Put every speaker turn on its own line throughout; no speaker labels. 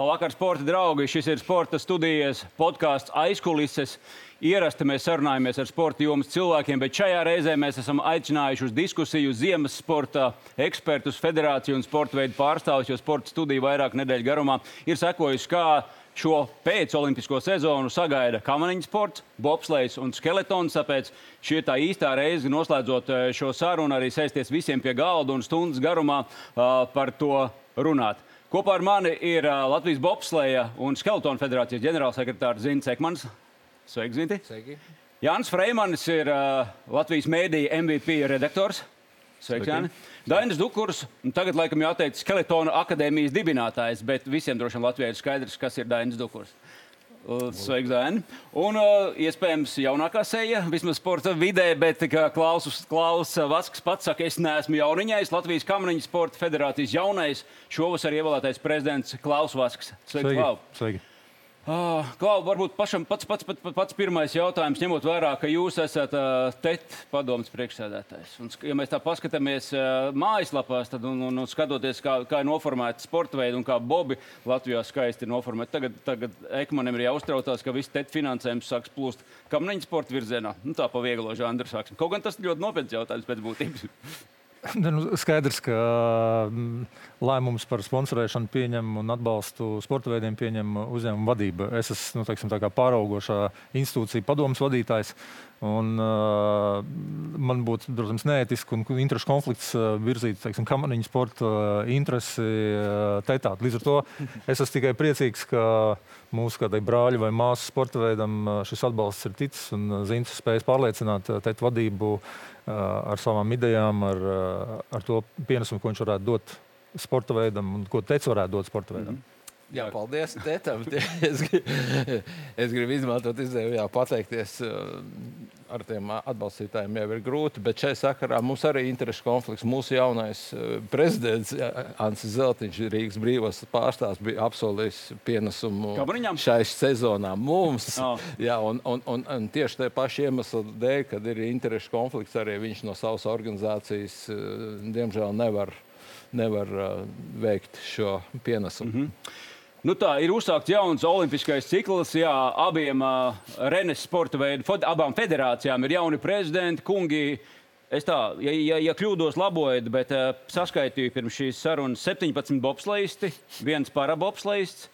Labvakar, sporta draugi! Šis ir sporta studijas podkāsts aizkulises. Ierasti mēs sarunājamies ar sporta jomas cilvēkiem, bet šajā reizē mēs esam aicinājuši uz diskusiju ziemas sporta ekspertus, federāciju un sporta veidu pārstāvjus, jo sporta studija vairāk nedēļu garumā ir sekojusi, kā šo pēcolimpisko sezonu sagaida kamaniņu sports, bobslēgs un skeletons. Tāpēc šī ir tā īstā reize, noslēdzot eh, šo sarunu, arī sēsties visiem pie galda un stundas garumā uh, par to runāt. Kopā ar mani ir Latvijas Bobsleja un Skeletona federācijas ģenerālsekretārs Zins Ekmans. Sveiki, Zinti!
Sveiki.
Jānis Freimanis ir uh, Latvijas mēdīja MVP redaktors. Sveiks,
Sveiki.
Jāni! Dainis Dukurs, un tagad laikam jāteic Skeletona akadēmijas dibinātājs, bet visiem droši vien Latvijai ir skaidrs, kas ir Dainis Dukurs. Sveiks, Daini! Un uh, iespējams jaunākā seja, vismaz sporta vidē, bet kā Klaus, Klaus Vasks pats saka, es neesmu jauniņais. Latvijas Kamaniņu sporta federācijas jaunais šovasar ievēlētais prezidents Klaus Vasks. Sveiks, Klau!
Sveiki.
Uh, Klau, varbūt pašam pats, pats, pats, pats pirmais jautājums, ņemot vērā, ka jūs esat uh, TET padomas priekšsēdētājs. Un, ja mēs tā paskatāmies uh, mājaslapās, tad un, un, un skatoties, kā, kā ir noformēta sporta veida un kā Bobi Latvijā skaisti ir noformēta, tagad, tagad Ekmanim ir jāuztraucās, ka viss TET finansējums sāks plūst kamniņu sporta virzienā. Nu, tā pa vieglo žanru sāksim. Kaut gan tas ļoti nopietns jautājums pēc būtības.
Nu, skaidrs, ka mm, lēmums par sponsorēšanu pieņem un atbalstu sporta veidiem pieņem uzņēmuma vadība. Es esmu nu, teiksim, pāraugošā institūcija padomus vadītājs. Un, uh, man būtu, protams, neētiski un interešu konflikts uh, virzīt teiksim, kamaniņu sporta uh, interesi uh, tetāt. Līdz ar to es esmu tikai priecīgs, ka mūsu kādai brāļa vai māsas sporta veidam uh, šis atbalsts ir ticis un uh, Zins spējas pārliecināt uh, teikt vadību uh, ar savām idejām, ar, uh, ar to pienesumu, ko viņš varētu dot sporta veidam un ko teicis varētu dot sporta veidam.
Jā, paldies Tētam. Es, es gribu izmantot izdevību, jā, pateikties. uh, Ar tiem atbalstītājiem jau ir grūti, bet šai sakarā mums arī ir interešu konflikts. Mūsu jaunais uh, prezidents Ansis Zeltiņš, Rīgas brīvās pārstāvs, bija apsolījis pienesumu
Kamariņām?
šai sezonā mums.
Oh.
Jā, un, un, un, un tieši tā paša iemesla dēļ, kad ir interešu konflikts, arī viņš no savas organizācijas uh, diemžēl nevar, nevar veikt šo pienesumu. Mm -hmm.
Nu tā ir uzsākts jauns olimpiskais cikls. Jā, abiem uh, Renes sporta veidu, fod, abām federācijām ir jauni prezidenti, kungi. Es tā, ja, ja, ja kļūdos, labojiet, bet uh, saskaitīju pirms šīs sarunas 17 bobslēgti, viens parabobslēgts.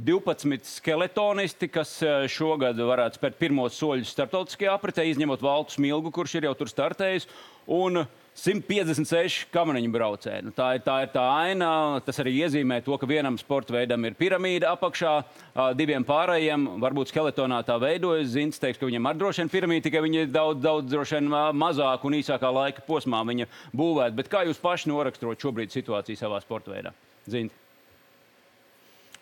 12 skeletonisti, kas uh, šogad varētu spērt pirmos soļus starptautiskajā apritē, izņemot Valtu Smilgu, kurš ir jau tur startējis. Un 156 kamaniņu braucēji. Nu, tā, ir, tā ir tā aina. Tas arī iezīmē to, ka vienam sporta veidam ir piramīda apakšā, diviem pārējiem varbūt skeletonā tā veidojas. Zins teiks, ka viņam ir droši vien piramīda, tikai viņi ir daudz, daudz droši vien mazāk un īsākā laika posmā viņa būvēta. Bet kā jūs paši noraksturot šobrīd situāciju savā sporta veidā? Zint,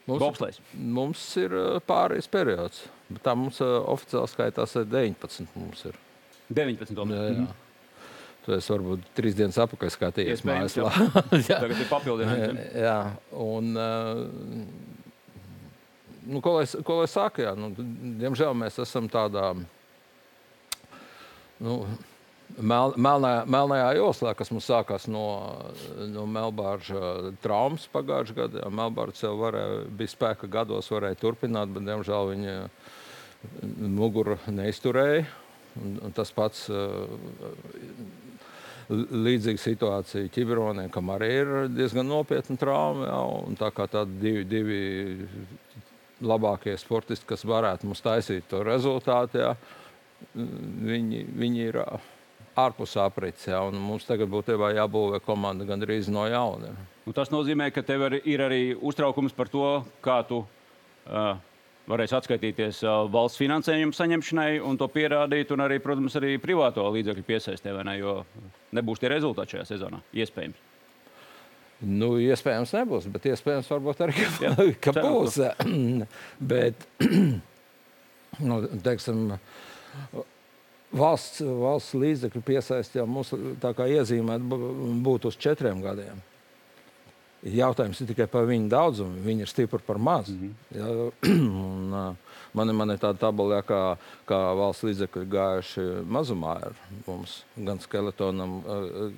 Mums,
Bobslēgs.
mums ir pārējais periods. Bet tā mums uh, oficiāli skaitās uh, 19. Mums ir.
19.
Jā, jā. To es varbūt trīs dienas atpakaļ
jā.
mājaslapā.
Tagad ir papildinājums.
Jā, un, uh, nu, ko, lai, ko lai saka, jā, nu, diemžēl mēs esam tādā nu, mel, melnajā, melnajā joslā, kas mums sākās no, no Melbārža traumas pagājušajā gadā. Jā, Melbārds jau varēja, bija spēka gados, varēja turpināt, bet diemžēl viņa muguru neizturēja. Un, un tas pats uh, līdzīga situācija ķiberoniem, kam arī ir diezgan nopietna trauma. Jā, tā kā tādi divi, divi labākie sportisti, kas varētu mums taisīt to rezultātu, jā, viņi, viņi ir ārpus aprits. Jā, mums tagad būtībā jābūvē komanda gandrīz no jauna.
Un tas nozīmē, ka tev ir arī uztraukums par to, kā tu uh, varēsi atskaitīties uh, valsts finansējumu saņemšanai un to pierādīt, un arī, protams, arī privāto līdzekļu piesaistē, ne? Jo nebūs tie rezultāti šajā sezonā. Iespējams.
Nu, iespējams, nebūs, bet iespējams, arī ka,
Jā,
ka būs. bet, nu, teiksim, valsts, valsts līdzekļu piesaistījā mums tā kā iezīmēt būtu uz četriem gadiem. Jautājums ir tikai par viņu daudzumu. Viņi ir stipri par maz. Mm -hmm. ja, man, man ir tāda tabula, kā, kā valsts līdzekļi gājuši mazumā ar mums, gan skeletonam,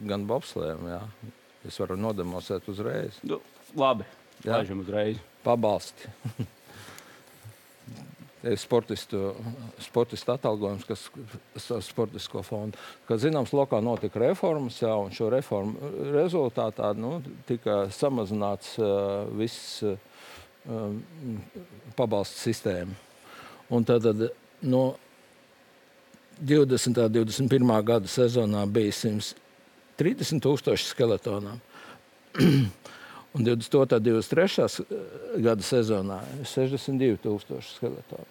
gan bobslēm. Ja. Es varu nodemonstrēt uzreiz.
Nu, labi. Laižam uzreiz.
Pabalsti. Ir sportistu, sportistu atalgojums, kas ir sportisko fondu. Kad zināms, lokā notika reformas, jā, un šo reformu rezultātā nu, tika samazināts uh, viss uh, pabalstu sistēma. Un tad, tad no 20. un 21. gada sezonā bija 130 tūkstoši skeletonām. Un 22. un 23. gada sezonā ir 62,000 skeletonu.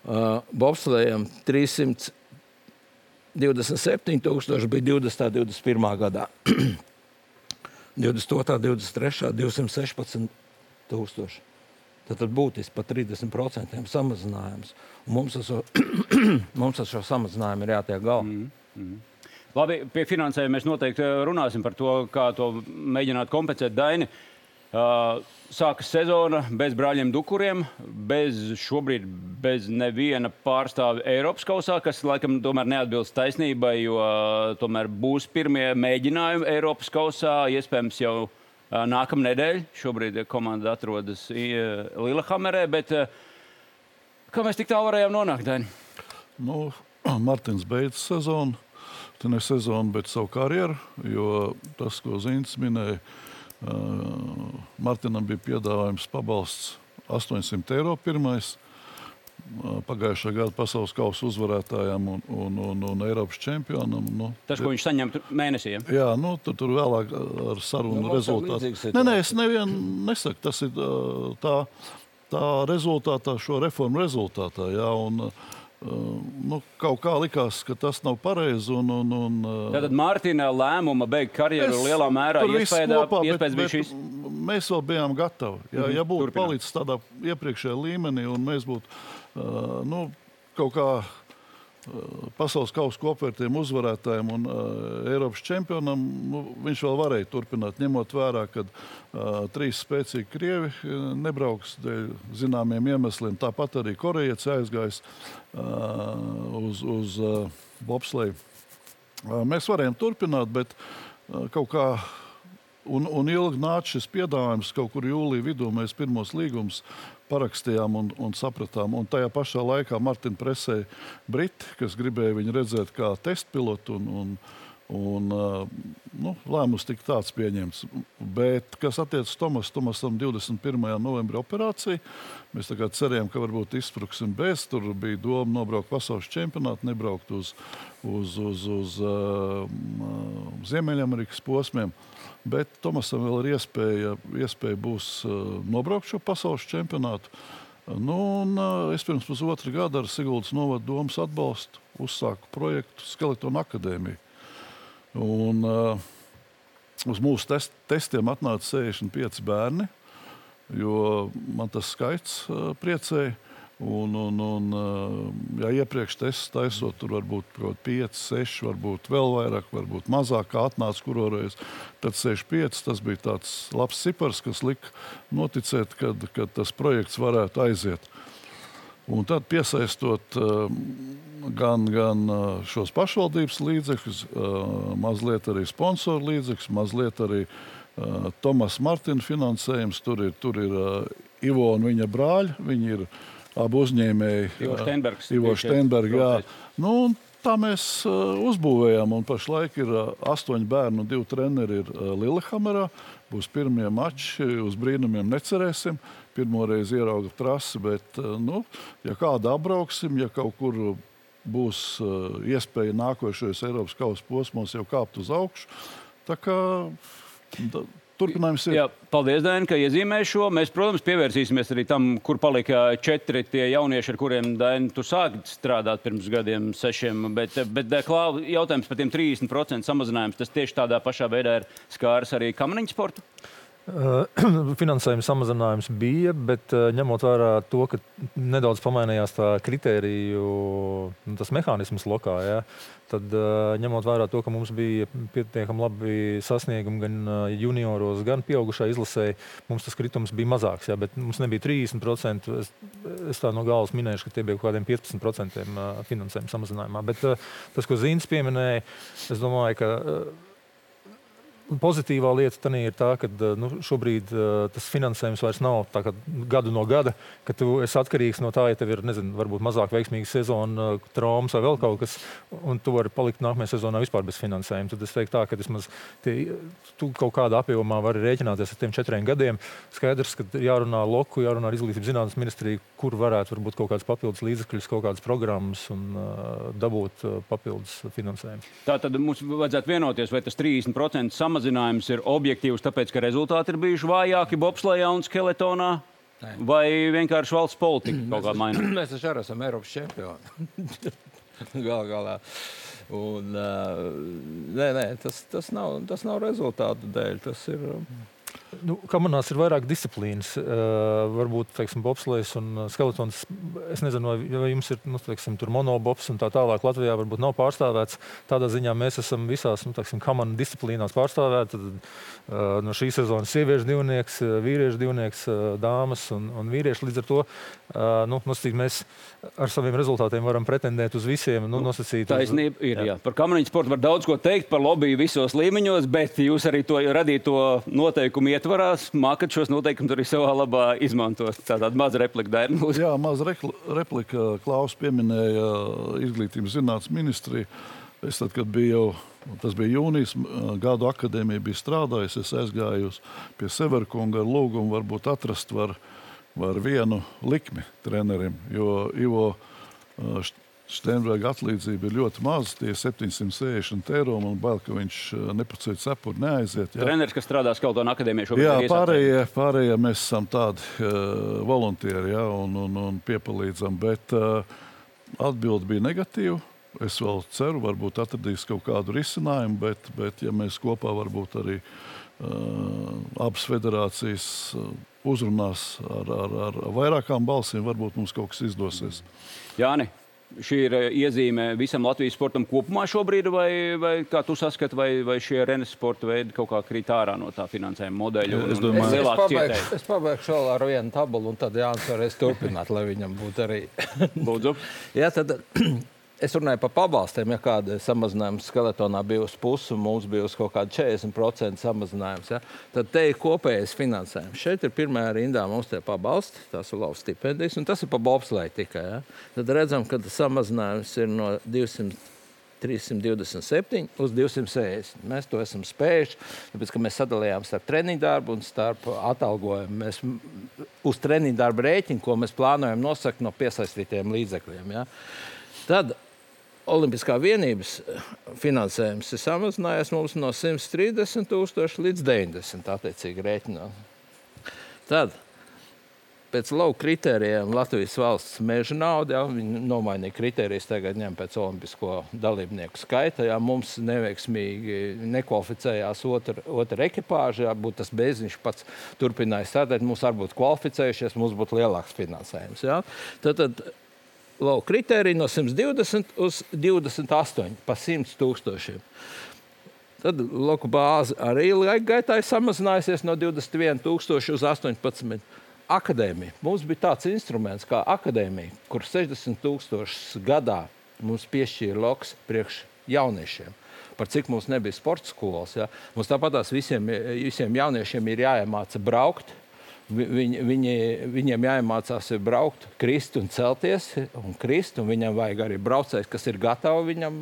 Uh, Bobslējam 327,000 bija 20. un 21. gadā. 22. un 23. 216,000. Tad būtiski par 30% samazinājums. Un mums ar šo, mums ar šo samazinājumu ir jātiek galā. Mm -hmm.
Labi, pie finansējuma mēs noteikti runāsim par to, kā to mēģināt kompensēt Daini. Uh, sākas sezona bez brāļiem Dukuriem, bez šobrīd bez neviena pārstāvja Eiropas kausā, kas laikam tomēr neatbilst taisnībai, jo uh, tomēr būs pirmie mēģinājumi Eiropas kausā, iespējams jau nākamā nedēļa. Šobrīd komanda atrodas Lielhamerē, bet kā mēs tik tālu varējām nonākt? Daini?
Nu, Martins beidz sezonu, ne sezonu, bet savu karjeru, jo tas, ko Zīns minēja, Martinam bija piedāvājums pabalsts 800 eiro pirmais pagājušā gada pasaules kausa uzvarētājam un, un, un, un Eiropas čempionam. Nu,
Tas, ko viņš saņem mēnesī. Ja?
Jā, nu, tur, tur vēlāk ar sarunu nu, rezultātu. Nē, nē, es nevienu nesaku. Tas ir tā, tā rezultātā, šo reformu rezultātā. Jā, un, nu, kaut kā likās, ka tas nav pareizi. Un, un, un,
Tātad Mārtiņa lēmuma beigt karjeru lielā mērā iespējas bija šis.
Mēs vēl bijām gatavi. Ja, mm -hmm. ja būtu Turpināt. palicis tādā iepriekšējā līmenī un mēs būtu uh, nu, kaut kā pasaules kausa kopvērtiem uzvarētājiem un uh, Eiropas čempionam, nu, viņš vēl varēja turpināt, ņemot vērā, ka uh, trīs spēcīgi krievi nebrauks dēļ zināmiem iemesliem. Tāpat arī korejietis aizgājis uh, uz, uz uh, bobsleju. Uh, mēs varējām turpināt, bet uh, kaut kā Un, un ilgi nāca šis piedāvājums, kaut kur jūlijā vidū mēs pirmos līgumus parakstījām un, un sapratām. Un tajā pašā laikā Martina presēja Briti, kas gribēja viņu redzēt kā testpilotu. Un, un, un, nu, lēmums tika tāds pieņemts. Bet, kas attiecas Tomas, Tomasam 21. novembrī operāciju, mēs cerējām, ka varbūt izspruksim bez. Tur bija doma nobraukt pasaules čempionātu, nebraukt uz, uz, uz, uz uh, Ziemeļamerikas posmiem. Bet Tomasam vēl ir iespēja, iespēja būs uh, nobraukt šo pasaules čempionātu. Nu, un, uh, es pirms pusotra gada ar Siguldas novadu domas atbalstu uzsāku projektu Skeletona akadēmiju. Un, uh, uz mūsu test, testiem atnāca 65 bērni, jo man tas skaits uh, priecēja. Un, un, un, ja iepriekš tests taisot, tur varbūt 5, 6, varbūt vēl vairāk, varbūt mazāk, kā atnāca kuroreiz, tad 65. Tas bija tāds labs cipars, kas lika noticēt, ka tas projekts varētu aiziet. Un tad piesaistot gan, gan šos pašvaldības līdzekļus, mazliet arī sponsoru līdzekļus, mazliet arī Tomas Martina finansējums. Tur ir, tur ir Ivo un viņa brāļi. Viņi ir abi uzņēmēji.
Ivo Steinbergs.
Ivo Steinberg, jā. Nu, tā mēs uh, uzbūvējām. Un pašlaik ir uh, astoņi bērni un divi treneri ir uh, Lillehammerā. Būs pirmie mači, uz brīnumiem necerēsim. Pirmoreiz ierauga trasi, bet, nu, ja kādu apbrauksim, ja kaut kur būs iespēja nākošajos Eiropas kausa posmos jau kāpt uz augšu. Tā kā turpinājums ir. Jā,
paldies, Dēn, ka iezīmēji šo. Mēs, protams, pievērsīsimies arī tam, kur palika četri tie jaunieši, ar kuriem Dēn, tu sāki strādāt pirms gadiem, sešiem. Bet, bet Klāva, jautājums par tiem 30% samazinājums, tas tieši tādā pašā veidā ir skārs arī kamaniņu sportu?
Finansējuma samazinājums bija, bet ņemot vērā to, ka nedaudz pamainījās tā kritēriju, nu, tas mehānisms lokā, ja, tad ņemot vērā to, ka mums bija pietiekami labi sasniegumi gan junioros, gan pieaugušā izlasē, mums tas kritums bija mazāks, ja, bet mums nebija 30%. Es, es tā no galvas minēšu, ka tie bija kaut kādiem 15% finansējuma samazinājumā. Bet tas, ko Zīns pieminēja, es domāju, ka pozitīvā lieta ir tā, ka nu, šobrīd uh, tas finansējums vairs nav kā, gadu no gada, ka tu esi atkarīgs no tā, ja tev ir nezinu, varbūt mazāk veiksmīga sezona, uh, traumas vai vēl kaut kas, un tu vari palikt nākamajā sezonā vispār bez finansējuma. Tad es teiktu, tā, ka vismaz tie, tu kaut kādā apjomā vari rēķināties ar tiem četriem gadiem. Skaidrs, ka jārunā loku, jārunā ar izglītības zinātnes ministriju, kur varētu varbūt kaut kādas papildus līdzekļus, kaut kādas programmas un uh, dabūt uh, papildus finansējumu.
Tā tad mums vajadzētu vienoties, vai tas 30% samazinājums ir objektīvs, tāpēc ka rezultāti ir bijuši vājāki bobslējā un skeletonā. Nē. Vai vienkārši valsts politika kaut kā mainās?
Mēs taču arī esam Eiropas čempioni. Galu galā. Un, uh, nē, nē, tas, tas, nav, tas nav rezultātu dēļ. Tas ir.
Nu, Kamanās ir vairāk disciplīnas. Uh, varbūt teiksim, bobslēgs un skeletons. Es nezinu, vai, vai jums ir nu, teiksim, monobobs un tā tālāk. Latvijā varbūt nav pārstāvēts. Tādā ziņā mēs esam visās nu, teiksim, kamanu disciplīnās pārstāvēti. Tad, uh, no šīs sezonas sieviešu divnieks, vīriešu divnieks, uh, dāmas un, un vīrieši. Līdz ar to uh, nu, nosacīt, mēs ar saviem rezultātiem varam pretendēt uz visiem. Nu, nosacīt,
Taisnība uz, ir. Jā. Jā. Par kamaniņu sportu var daudz ko teikt, par lobby visos līmeņos, bet jūs arī to radīto noteikumu ietvarās, mākat šos noteikumus arī savā labā izmantot. Tāda maza replika, Dārns.
Jā, maza replika. Klaus pieminēja izglītības zinātnes ministriju. Es tad, kad biju jau, tas bija jūnijas, gadu akadēmija bija strādājusi, es aizgāju pie Severkunga ar lūgumu varbūt atrast var, var vienu likmi trenerim, jo Ivo Steinberga atlīdzība ir ļoti maza, tie 760 eiro. Man bail, ka viņš eh, nepaceļ cepuri, neaiziet.
Jā. Treneris, kas strādā Skaltona akadēmijā šobrīd.
Jā, pārējie, pārējie mēs esam tādi uh, voluntieri jā, un, un, un piepalīdzam, bet uh, atbildi bija negatīva. Es vēl ceru, varbūt atradīs kaut kādu risinājumu, bet, bet ja mēs kopā varbūt arī uh, abas federācijas uh, uzrunās ar, ar, ar vairākām balsīm, varbūt mums kaut kas izdosies.
Jāni, šī ir eh, iezīme visam Latvijas sportam kopumā šobrīd, vai, vai kā tu saskati, vai, vai šie renes sporta veidi kaut kā krīt ārā no tā finansējuma modeļa?
Es, domāju, es, es, pabeigšu, es pabeigšu vēl ar vienu tabulu, un tad Jānis varēs turpināt, lai viņam būtu arī.
Lūdzu.
Jā, tad Es runāju par pabalstiem, ja kāda samazinājuma skeletonā bija uz pusi, un mums bija uz kaut kāda 40% samazinājums. Ja? Tad te ir kopējais finansējums. Šeit ir pirmā rindā mums tie pabalsti, tās ir lauva stipendijas, un tas ir pa bobslēju tikai. Ja? Tad redzam, ka samazinājums ir no 200. 327 uz 260. Mēs to esam spējuši, tāpēc ka mēs sadalījām starp treniņu darbu un starp atalgojumu. Mēs uz treniņu darbu rēķinu, ko mēs plānojam nosakt no piesaistītiem līdzekļiem. Ja? Tad Olimpiskā vienības eh, finansējums ir samazinājies mums no 130 tūkstoši līdz 90 attiecīgi rēķinot. Tad pēc lauka kritērijiem Latvijas valsts meža nauda, ja, viņi nomainīja kritērijas, tagad ņem pēc olimpisko dalībnieku skaita. Ja, mums neveiksmīgi nekvalificējās otra, otra ekipāža, ja būtu tas beziņš pats turpināja strādāt, mums varbūt būtu kvalificējušies, mums būtu lielāks finansējums. Ja. Tad, tad lauka kritēriju no 120 uz 28 pa 100 tūkstošiem. Tad loku bāze arī laika gaitā ir samazinājusies no 21,000 uz 18. Akadēmija. Mums bija tāds instruments kā akadēmija, kur 60,000 gadā mums piešķīra loks priekš jauniešiem. Par cik mums nebija sporta skolas. Ja? Mums tāpat visiem, visiem jauniešiem ir jāiemāca braukt, Viņi, viņi, viņiem jāiemācās braukt, krist un celties, un krist. Un viņam vajag arī braucējs, kas ir gatavs viņam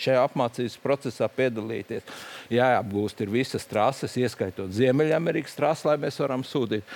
šajā apmācības procesā piedalīties. Jāapgūst visas trases, ieskaitot Ziemeļamerikas trases, lai mēs varam sūtīt.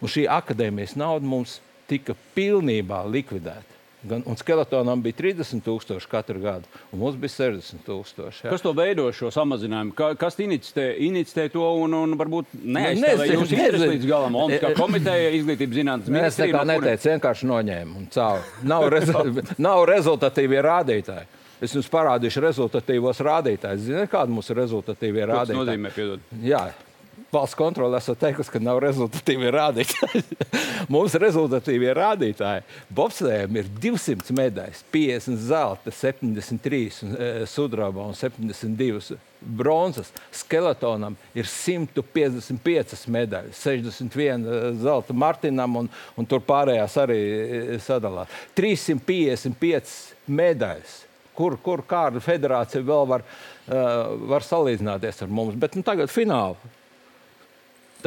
Un šī akadēmijas nauda mums tika pilnībā likvidēta. Gan, un skeletonam bija 30,000 katru gadu, un mums bija 60,000.
Kas to veido šo samazinājumu? Ka, kas inicitē, to un, un varbūt neaizstāvē jūs intereses līdz galam? Un kā komiteja izglītības zinātnes
ministrija? Es nekā no neteicu, vienkārši noņēmu un caur. Nav, rezu, nav rezultatīvie rādītāji. Es jums parādīšu rezultatīvos rādītājus. Zināt, kādi mums ir rezultatīvie rādītāji? Tas
nozīmē, piedod.
Jā, valsts kontrole esat teikusi, ka nav rezultatīvi rādītāji. Mums rezultatīvie rādītāji bobslējiem ir 200 medaļas, 50 zelta, 73 e, sudraba un 72 bronzas. Skeletonam ir 155 medaļas, 61 e, zelta Martinam un, un tur pārējās arī e, sadalās. 355 medaļas kur, kur kāda federācija vēl var, uh, var salīdzināties ar mums. Bet nu, tagad finālā.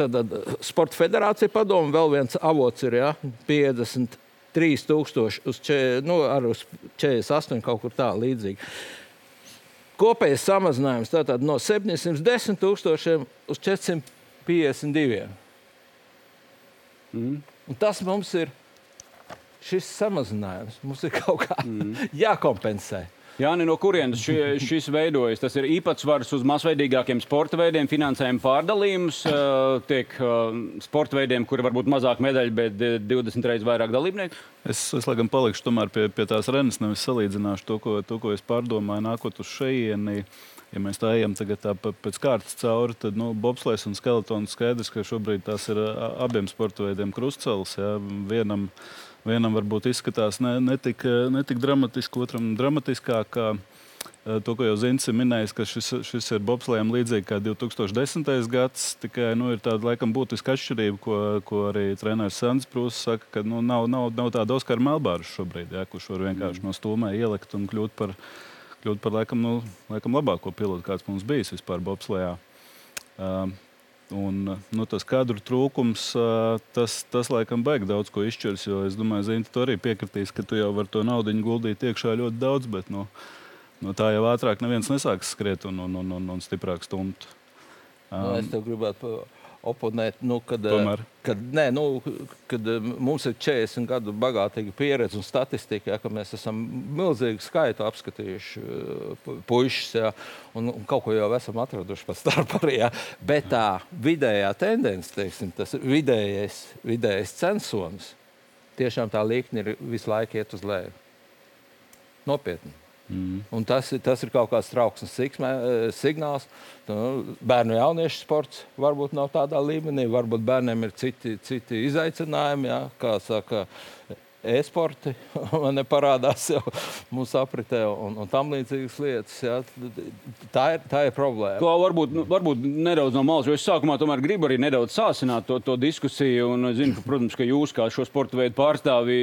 Tad, tad Sporta federācija padomu vēl viens avots ir ja, 53,000 uz, če, nu, uz 48 kaut kur tā līdzīgi. Kopējais samazinājums tātad no 710 tūkstošiem uz 452. Mm. Un tas mums ir šis samazinājums. Mums ir kaut kā mm. jākompensē.
Jā, no kurienes ši, šis veidojas? Tas ir īpatsvars uz masveidīgākiem sporta veidiem, finansējuma pārdalījums, tiek sporta veidiem, kuri varbūt mazāk medaļu, bet 20 reizes vairāk dalībnieku.
Es, es laikam palikšu tomēr pie, pie tās renes, nevis salīdzināšu to, ko, to, ko es pārdomāju, nākot uz šejieni. Ja mēs tā ejam tagad tā pēc kārtas cauri, tad nu, bobslēgs un skeletons skaidrs, ka šobrīd tās ir abiem sporta veidiem krustcelis. Ja, vienam, vienam varbūt izskatās ne, ne, tik, ne tik dramatiski, otram dramatiskāk. To, ko jau Zins ir minējis, ka šis, šis ir bobslēgam līdzīgi kā 2010. gads. Tikai nu, ir tāda laikam būtiska atšķirība, ko, ko arī treneris Sandrs Prūss saka, ka nu, nav, nav, nav tāda Oskara Melbāra šobrīd, ja, kurš var vienkārši no stūmē ielikt un kļūt par, kļūt par laikam, nu, laikam labāko pilotu, kāds mums bijis vispār bobslēgā. Uh, Un, nu, tas kadru trūkums, tas, tas laikam baigi daudz ko izšķirs. Es domāju, Zinta, tu arī piekritīs, ka tu jau vari to naudu guldīt iekšā ļoti daudz, bet nu, no tā jau ātrāk neviens nesāks skriet un, un, un, un, un stiprāk stumt.
Um, nu, es tev gribētu oponēt, nu, kad, Tomēr. kad, nē, nu, kad mums ir 40 gadu bagātīga pieredze un statistika, ja, ka mēs esam milzīgu skaitu apskatījuši puikas, ja, un, un kaut ko jau esam atraduši pa starp arī. Ja. Bet tā vidējā tendence, teiksim, tas vidējais, vidējais censonis, tiešām tā līkne ir visu laiku iet uz leju. Nopietni. Mm. Tas, tas ir kaut kāds trauksmes signāls. Nu, bērnu jauniešu sports varbūt nav tādā līmenī, varbūt bērniem ir citi, citi izaicinājumi. Jā, kā saka, e-sporti parādās jau mūsu apritē un, un tam līdzīgas lietas. Jā. Tā, ir, tā ir problēma.
Klau, varbūt, nu, varbūt nedaudz no malas, jo es sākumā tomēr gribu arī nedaudz sāsināt to, to diskusiju. Un zinu, ka, protams, ka jūs kā šo sporta veidu pārstāvi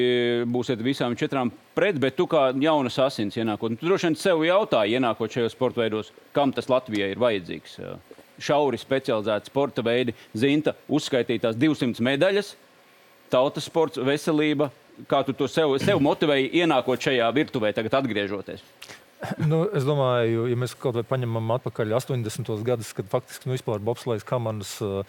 būsiet visām četrām pret, bet tu kā jaunas asins ienākot, nu, tu droši vien sev jautāji, ienākot šajos sporta veidos, kam tas Latvijai ir vajadzīgs. Šauri specializēti sporta veidi, zinta, uzskaitītās 200 medaļas, tautas sports, veselība, kā tu to sev, sev motivēji ienākot šajā virtuvē, tagad atgriežoties?
Nu, es domāju, ja mēs kaut vai paņemam atpakaļ 80. gadus, kad faktiski nu, vispār bobslēgs kamanas uh,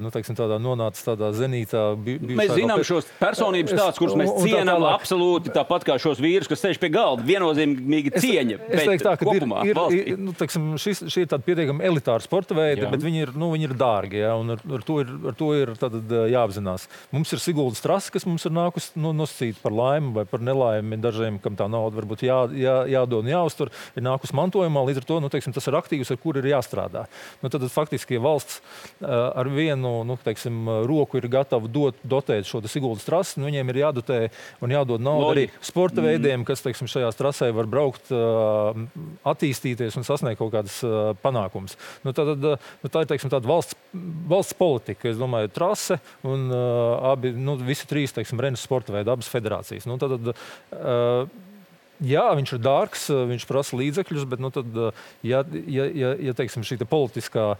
nu, teiksim, tādā nonāca tādā zenītā. Bi,
mēs zinām vēl... šos personības tādus, kurus mēs cienām tā absolūti tāpat kā šos vīrus, kas sēž pie galda. Viennozīmīgi cieņa.
Es, es teiktu tā, ka kopumā, ir, ir, ir, nu, teiksim, šis, šī ir tāda pietiekami elitāra sporta veida, Jā. bet viņi ir, nu, viņi ir dārgi. Ja, ar, ar to ir, ar to ir tad, jāapzinās. Mums ir Siguldas trasa, kas mums ir nākusi nu, nosacīta par laimi vai par nelaimi dažiem, kam tā nauda varbūt jā, jā, jādod un jāuztur, ir nākus mantojumā. Līdz ar to nu, teiksim, tas ir aktīvs, ar kuru ir jāstrādā. Nu, tad faktiski ja valsts uh, ar vienu nu, teiksim, roku ir gatava dot, dotēt šo Siguldas trasi, nu, viņiem ir jādotē un jādod naudu arī sporta mm. veidiem, kas teiksim, šajās trasē var braukt, uh, attīstīties un sasniegt kaut kādas uh, panākumus. Nu, tad, uh, nu, tā ir teiksim, valsts, valsts politika. Es domāju, trase un abi, nu, visi trīs teiksim, Renes sporta veidi, abas federācijas. Nu, tad, uh, Jā, viņš ir dārgs, eh, viņš prasa līdzekļus, bet, nu, tad, eh, ja, ja, ja, ja teiksim, šī te politiskā uh,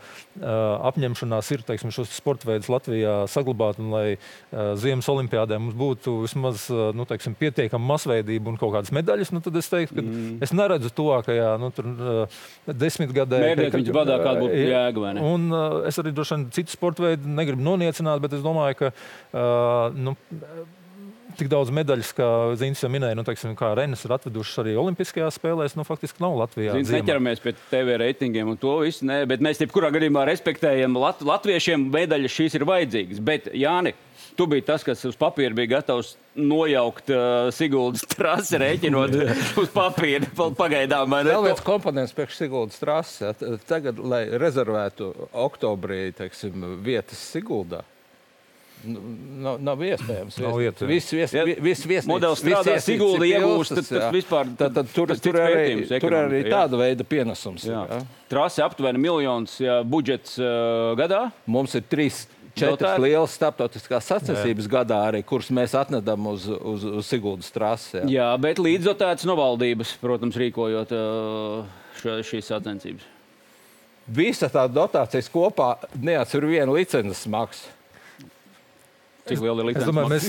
apņemšanās ir teiksim, šos sporta veidus Latvijā saglabāt, un lai uh, Ziemas olimpiādē mums būtu vismaz uh, nu, teiksim, pietiekama masveidība un kaut kādas medaļas, nu, tad es teiktu, ka mm. es neredzu tuvākajā nu, tur, uh, desmitgadē.
Mērķis viņš badā kāda būtu jēga, vai ne?
Un uh, es arī droši vien citu sporta veidu negribu noniecināt, bet es domāju, ka uh, nu, tik daudz medaļas, kā Zīns jau minēja, nu, teiksim, kā Renes ir atvedušas arī Olimpiskajās spēlēs, nu, faktiski nav Latvijā.
Zīns neķeramies pie TV reitingiem un to visu, ne, bet mēs jebkurā gadījumā respektējam Lat latviešiem, medaļas šīs ir vajadzīgas. Bet, Jāni, Tu biji tas, kas uz papīra bija gatavs nojaukt uh, Siguldas trasi, rēķinot uz papīra. Pagaidām,
vēl viens komponents priekš Siguldas trases. Tagad, lai rezervētu oktobrī teiksim, vietas Siguldā, nav, nav iespējams. Nav. Viss vies, vis, vis,
modelis strādā, Sigulda iegūst, tad, tad vispār
tad, tad tur, tas tur, arī, tur arī tāda veida pienesums. Jā. Jā.
Trase aptuveni miljons jā, budžets uh, gadā.
Mums ir trīs četras
Dotēt.
lielas starptautiskās sacensības gadā, arī, kuras mēs atvedam uz, uz, uz Siguldas trasi. Jā.
Jā, bet līdzdotēts no valdības, protams, rīkojot šo, šīs sacensības.
Visa tā dotācijas kopā neatsver vienu licences maksu.
Cik liela ir
Es
licence?
domāju, mēs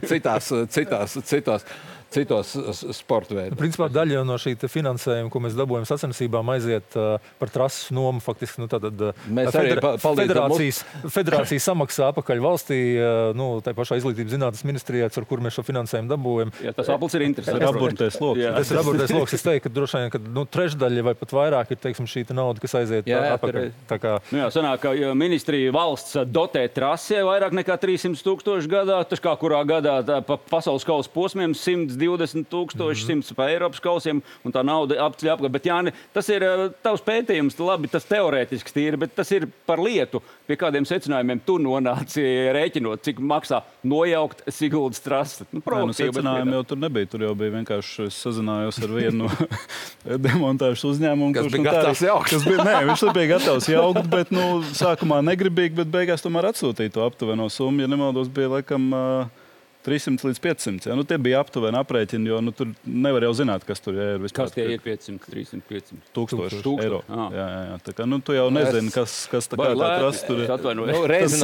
citās, citās, citās, citos sporta veidos.
Principā daļa no šī finansējuma, ko mēs dabūjam sacensībām, aiziet uh, par trases nomu. Faktiski, nu, tātad, eh,
mēs eh, federa arī palīdzam.
Federācijas, federācija samaksā apakaļ valstī, uh, nu, tā pašā izglītības zinātnes ministrijā, ar kur mēs šo finansējumu dabūjam.
Jā, tas aplis ir interesants.
Raburtais loks.
Jā.
Tas ir raburtais loks. Es teiktu, ka droši vien, ka nu, trešdaļa vai pat vairāk ir teiksim, šī nauda, kas aiziet
jā,
jā,
apakaļ.
Tā kā...
Nu jā, sanāk, ka ministrija valsts dotē trasē vairāk nekā 300 tūkstoši gadā, tas kā kurā gadā pa pasaules kausa posmiem 100 20,100 pa Eiropas kausiem, un tā nauda apceļ apkārt. Bet, Jāni, tas ir eh, tavs pētījums, labi, tas teorētisks tīri, bet tas ir par lietu, pie kādiem secinājumiem tu nonāci rēķinot, cik maksā nojaukt Siguldas trasi. Nu,
Nē, nu, secinājumi jau tur nebija, tur jau bija vienkārši sazinājos ar vienu demontāžas uzņēmumu,
kas
kurš,
bija
nu,
gatavs jaukt.
Kas bija, nē, viņš bija gatavs jaukt, bet nu, sākumā negribīgi, bet beigās tomēr atsūtīja to aptuveno summu, ja nemaldos, bija laikam. Uh, 300 līdz 500. Ja? Nu, tie bija aptuveni aprēķini, jo nu, tur nevar jau zināt, kas tur ir. vispār.
Kas tie ir 500, 300, 500?
Tūkstoši
Tūkstoši.
eiro.
Ah.
Jā, jā, jā. Tā kā, nu, tu jau nezini, kas, kas tā kā tā trasta tur.
Nu,
Tas,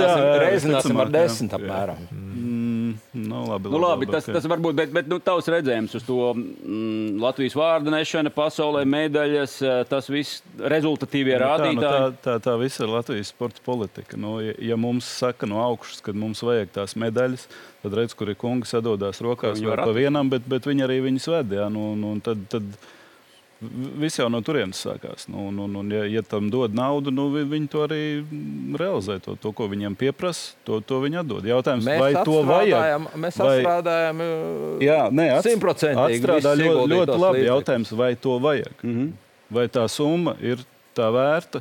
Reizināsim, ar desmit apmēram.
Mm, nu, labi,
Nu, labi, tas,
ok.
tas var būt, bet, bet nu, tavs redzējums uz to mm, Latvijas vārdu nešana, pasaulē medaļas, eh, tas viss rezultatīvie
Nu, tā, nu,
rādītāji.
tā, tā, tā visa ir Latvijas sporta politika. Nu, ja, ja mums saka no augšas, ka mums vajag tās medaļas, tad redz, kur ir kungi sadodās rokās
var
pa vienam, bet, bet viņi arī viņus ved. Jā, nu, nu, tad, tad viss jau no turienes sākās. Nu, nu, nu, ja, ja tam dod naudu, nu, vi- viņi to arī realizē. To, to ko viņiem pieprasa, to, to viņi atdod. Jautājums,
Mēs
vai to vajag?
mēs
Vai-
atstrādājam simtprocentīgi
atstrādā ļoti, ļoti labi.
līdzekļus.
Jautājums, vai to vajag? Mm -hmm. Vai tā summa ir tā vērta?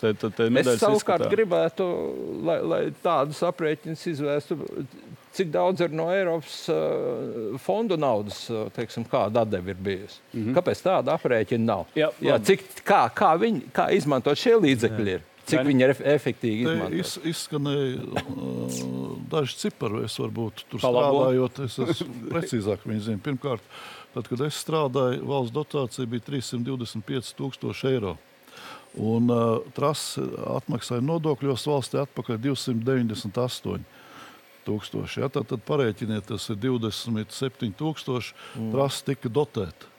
Te, te, te
Es savukārt
izskatā.
gribētu, lai, lai tādus aprēķinus izvērstu, cik daudz ir no Eiropas uh, fondu naudas, uh, teiksim, kāda atdeve ir bijusi. Mm -hmm. Kāpēc tāda aprēķina nav?
Jā,
Jā, cik, kā, kā, viņi, kā izmantot šie līdzekļi ir? Cik viņi ir ef- efektīvi izmantot?
iz, izskanēja uh, daži cipari. Es varbūt tur
Palabo.
strādājot, es esmu precīzāk viņi zina. Pirmkārt, tad, kad es strādāju, valsts dotācija bija 325 tūkstoši eiro. Un uh, trasi atmaksāja nodokļos valstī atpakaļ 298 tūkstoši. Ja? Tad, tad parēķiniet, tas ir 27 tūkstoši. Mm. Trasi tika dotēta.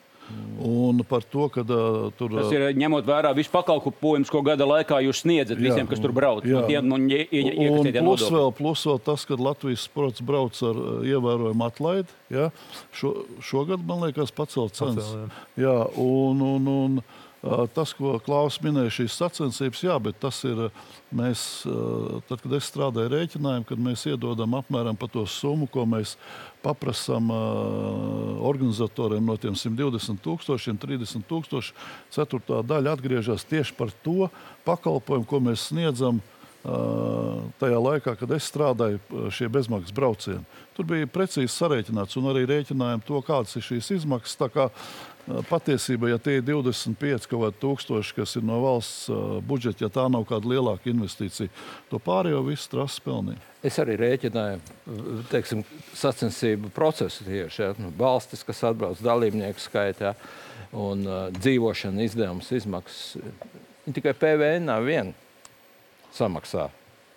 Un par to, ka uh, tur
Tas ir ņemot vērā visu pakalpojumu, ko gada laikā jūs sniedzat
Jā,
visiem, kas tur brauc.
jā.
No tiem nu, ie- ie-
Un plus vēl, plus vēl tas, ka Latvijas sports brauc ar uh, ievērojumu atlaidi. Ja? Šo, šogad, man liekas, pacelt cenas.
Pacēl,
Jā, un, un, un uh, tas, ko Klaus minēja, šīs sacensības, jā, bet tas ir. Mēs, tad, kad es strādāju rēķinājumu, kad mēs iedodam apmēram par to summu, ko mēs paprasām uh, organizatoriem no tiem 120 tūkstošiem, 30 tūkstoši, ceturtā daļa atgriežas tieši par to pakalpojumu, ko mēs sniedzam tajā laikā, kad es strādāju šie bezmaksas braucieni. Tur bija precīzi sarēķināts un arī rēķinājām to, kādas ir šīs izmaksas. Patiesībā, ja tie ir 25 kaut kādi tūkstoši, kas ir no valsts budžeta, ja tā nav kāda lielāka investīcija, to pārējo visu trases pelnīja.
Es arī rēķināju teiksim, sacensību procesu tieši ja, nu, valstis, kas atbrauc dalībnieku skaitā un uh, dzīvošana izdevumus, izmaksas. Tikai PVN viena samaksā.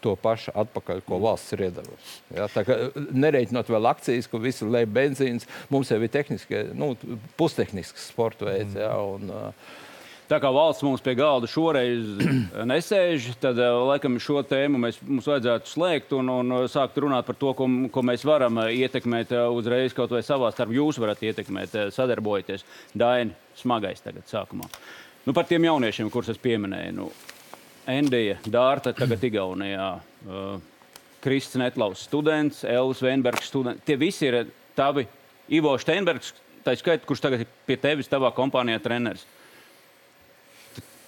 To pašu atpakaļ, ko valsts ir iedavusi. Ja, kā nereiķinot vēl akcijas, ko visi lej benzīns, mums jau ir tehniskie, nu, pustehnisks sporta veids. Ja, un, uh,
Tā kā valsts mums pie galda šoreiz nesēž, tad eh, laikam šo tēmu mēs, mums vajadzētu slēgt un, un eh, sākt runāt par to, ko, ko mēs varam eh, ietekmēt eh, uzreiz kaut vai savā starpā. Jūs varat ietekmēt, eh, sadarbojoties. Daini, smagais tagad sākumā. Nu, par tiem jauniešiem, kurus es pieminēju. Nu, Endija, Dārta, tagad Igaunijā. Uh, Kristis Netlaus, students, Elvis Veinbergs, students. Tie visi ir tavi. Ivo Steinbergs, tā skaitā, kurš tagad ir pie tevis, tavā kompānijā treneris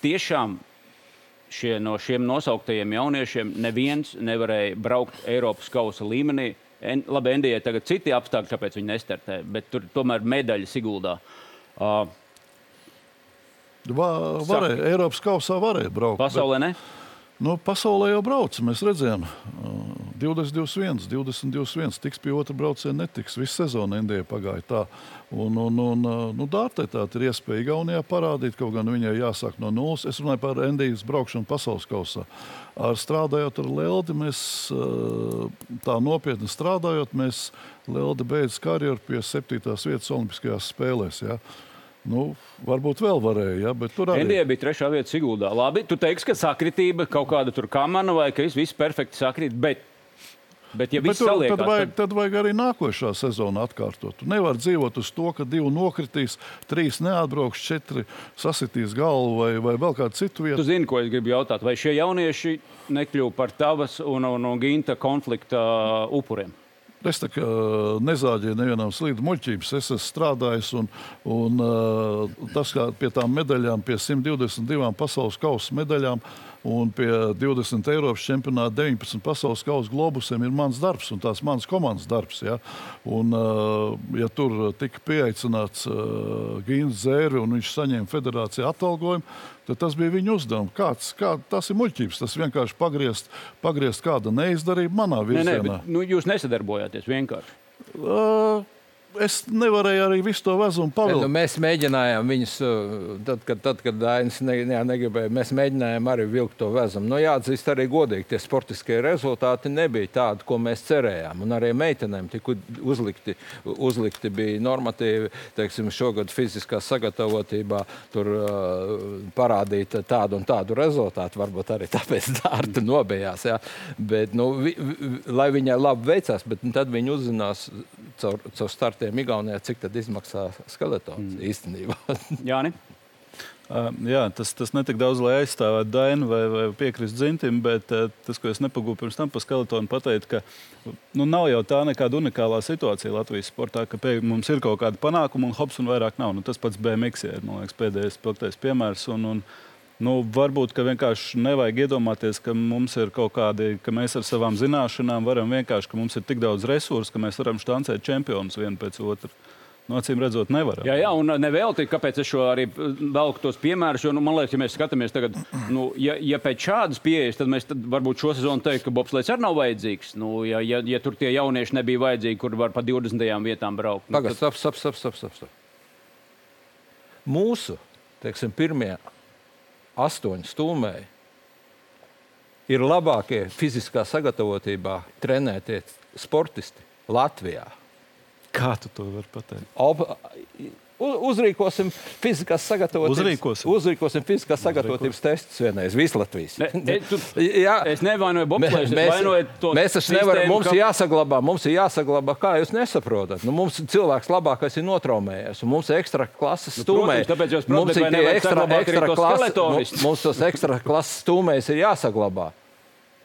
tiešām šie, no šiem nosauktajiem jauniešiem neviens nevarēja braukt Eiropas kausa līmenī. En, labi, Endijai tagad citi apstākļi, kāpēc viņi nestartē, bet tur tomēr medaļas Siguldā. Uh,
Va, varēja, Eiropas kausā varēja braukt. bet-
pasaulē ne?
Nu, pasaulē jau brauc. Mēs redzējām, 20, 21, 20, 21. Tiks pie otra brauciena, netiks. Visu sezonu Indijā pagāja tā. Un, un, un, nu, Dārtai tā ir iespēja Igaunijā parādīt, kaut gan viņai jāsāk no nulles. Es runāju par Indijas braukšanu pasaules kausā. Ar strādājot ar Leldi, mēs tā nopietni strādājot, mēs Leldi beidz karjeru pie septītās vietas Olimpiskajās spēlēs. Ja? Nu, varbūt vēl varēja, ja, bet tur arī
Indija bija trešā vieta Siguldā. Labi, tu teiksi, ka sakritība kaut kāda tur kamana vai ka viss, perfekti sakrīt. Bet... Bet, ja bet tur, saliekās,
tad, vajag, tad vajag arī nākošā sezona atkārtot. Tu nevari dzīvot uz to, ka divi nokritīs, trīs neatbrauks, četri sasitīs galvu vai, vai vēl kādu citu vietu.
Tu zini, ko es gribu jautāt. Vai šie jaunieši nekļuva par tavas un, un, un ginta konflikta upuriem?
Es tā kā nezāģēju nevienam slīdu muļķības. Es esmu strādājis, un, un tas, kā pie tām medaļām, pie 122 pasaules kausa medaļām, Un pie 20 Eiropas čempionāta, 19 pasaules kausa globusiem ir mans darbs un tās manas komandas darbs. Ja, un, ja tur tika pieaicināts Gīns Zēri un viņš saņēma federācijā atalgojumu, tad tas bija viņa uzdevums. Kāds, kā, tas ir muļķības. Tas vienkārši pagriezt, pagriezt kāda neizdarība manā virzienā. Nē, nē, bet,
nu, jūs nesadarbojāties vienkārši.
Uh, es nevarēju arī visu to vezumu pavilkt.
Nu, mēs mēģinājām viņus, uh, tad, kad, tad, kad Dainis ne, jā, negribēja, mēs mēģinājām arī vilkt to vezumu. Nu, jāatzīst arī godīgi, tie sportiskie rezultāti nebija tādi, ko mēs cerējām. Un arī meitenēm tika uzlikti, uzlikti bija normatīvi, teiksim, šogad fiziskā sagatavotībā tur uh, parādīt tādu un tādu rezultātu. Varbūt arī tāpēc Dārta nobijās. Jā. Bet, nu, vi, vi, lai viņai labi veicās, bet tad viņi uzzinās caur, caur startiem Igaunijā, cik tad izmaksā skeletons mm. īstenībā.
Jāni?
Uh, jā, tas, tas netik daudz, lai aizstāvētu Dainu vai, vai piekrist Zintim, bet uh, tas, ko es nepagūpu pirms tam par skeletonu, pateikt, ka nu, nav jau tā nekāda unikālā situācija Latvijas sportā, ka pie, mums ir kaut kāda panākuma un hops un vairāk nav. Nu, tas pats BMX ir liekas, pēdējais spilgtais piemērs. Un, un, Nu, varbūt vienkārši nevajag iedomāties, ka mums ir kaut kādi, ka mēs ar savām zināšanām varam vienkārši, ka mums ir tik daudz resursu, ka mēs varam štancēt čempionus vienu pēc otru. Nu, acīm redzot, nevaram.
Jā, jā un nevelti, kāpēc es šo arī velku tos piemērus. Jo, nu, man liekas, ja mēs skatāmies tagad, nu, ja, ja pēc šādas pieejas, tad mēs tad varbūt šo sezonu teikt, ka bobslēgs arī nav vajadzīgs. Nu, ja, ja, ja tur tie jaunieši nebija vajadzīgi, kur var pa 20 vietām braukt.
Nu, Pagaidiet, tad... stop, stop, stop, stop, stop. Mūsu, teiksim, pirmie astoņi stūmēji ir labākie fiziskā sagatavotībā trenētie sportisti Latvijā.
Kā tu to vari pateikt?
Ob, Uzrīkosim fiziskās sagatavotības,
Uzrīkosim.
uzrīkosim fiziskās sagatavotības testus vienreiz Vislatvijas.
Ne, ne, tu, Jā, es nevainoju Bobslēju, es vainoju to
Mēs taču nevaram, mums ka... ir jāsaglabā, mums ir jāsaglabā, kā jūs nesaprotat. Nu, mums cilvēks labākais ir notraumējies, un mums ir ekstra klases
nu,
stūmēji.
Tāpēc jūs,
mums ir tie ekstra, ekstra klases,
mums,
mums tos ekstra klases stūmējs ir jāsaglabā.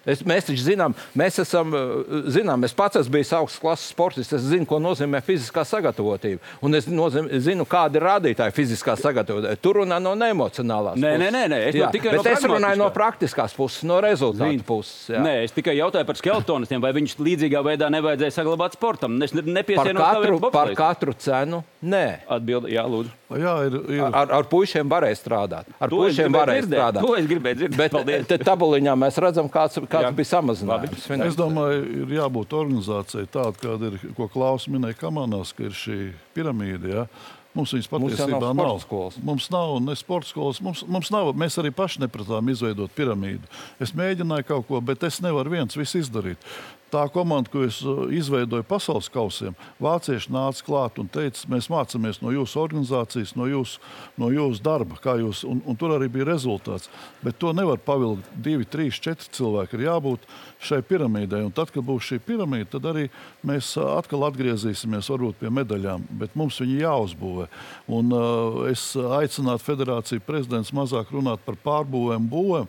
Es, mēs taču zinām, mēs esam, eh, zinām, es pats esmu bijis augsts klases sportists. Es zinu, ko nozīmē fiziskā sagatavotība. Un es nozim, zinu, kāda ir rādītāja fiziskā sagatavotība. Tur runā no neemocionālās
nē, puses. Nē, nē, nē. Es, jā,
no es runāju no praktiskās puses, no rezultātu Zin. puses. Jā.
Nē, es tikai jautāju par skeletonistiem, vai viņus līdzīgā veidā nevajadzēja saglabāt sportam. Es nepiesienu
par katru, par katru cenu. Nē,
atbildi, jā, lūdzu.
Jā, ir, ir.
Ar, ar puikiem varēja strādāt. Ar puikiem varēja
dzirdēt.
strādāt.
To es gribēju dzirdēt.
Bet te tabuliņā mēs redzam, kāds, kāds bija samazinājums.
Es domāju, ir jābūt organizācijai tāda, kāda ir, ko Klaus minēja Kamanās, ka ir šī piramīda. Ja? Mums viņas patiesībā
mums
nav.
Skolas.
Mums nav ne sporta skolas, mums, mums nav. Mēs arī paši nepratām izveidot piramīdu. Es mēģināju kaut ko, bet es nevaru viens visu izdarīt tā komanda, ko es uh, izveidoju pasaules kausiem, vācieši nāca klāt un teica, mēs mācāmies no jūsu organizācijas, no jūsu, no jūsu darba, jūs, un, un tur arī bija rezultāts. Bet to nevar pavilkt divi, trīs, četri cilvēki. Ir jābūt šai piramīdai. Un tad, kad būs šī piramīda, tad arī mēs atkal atgriezīsimies varbūt pie medaļām, bet mums viņi jāuzbūvē. Un, uh, es aicinātu federāciju prezidents mazāk runāt par pārbūvēm, būvēm,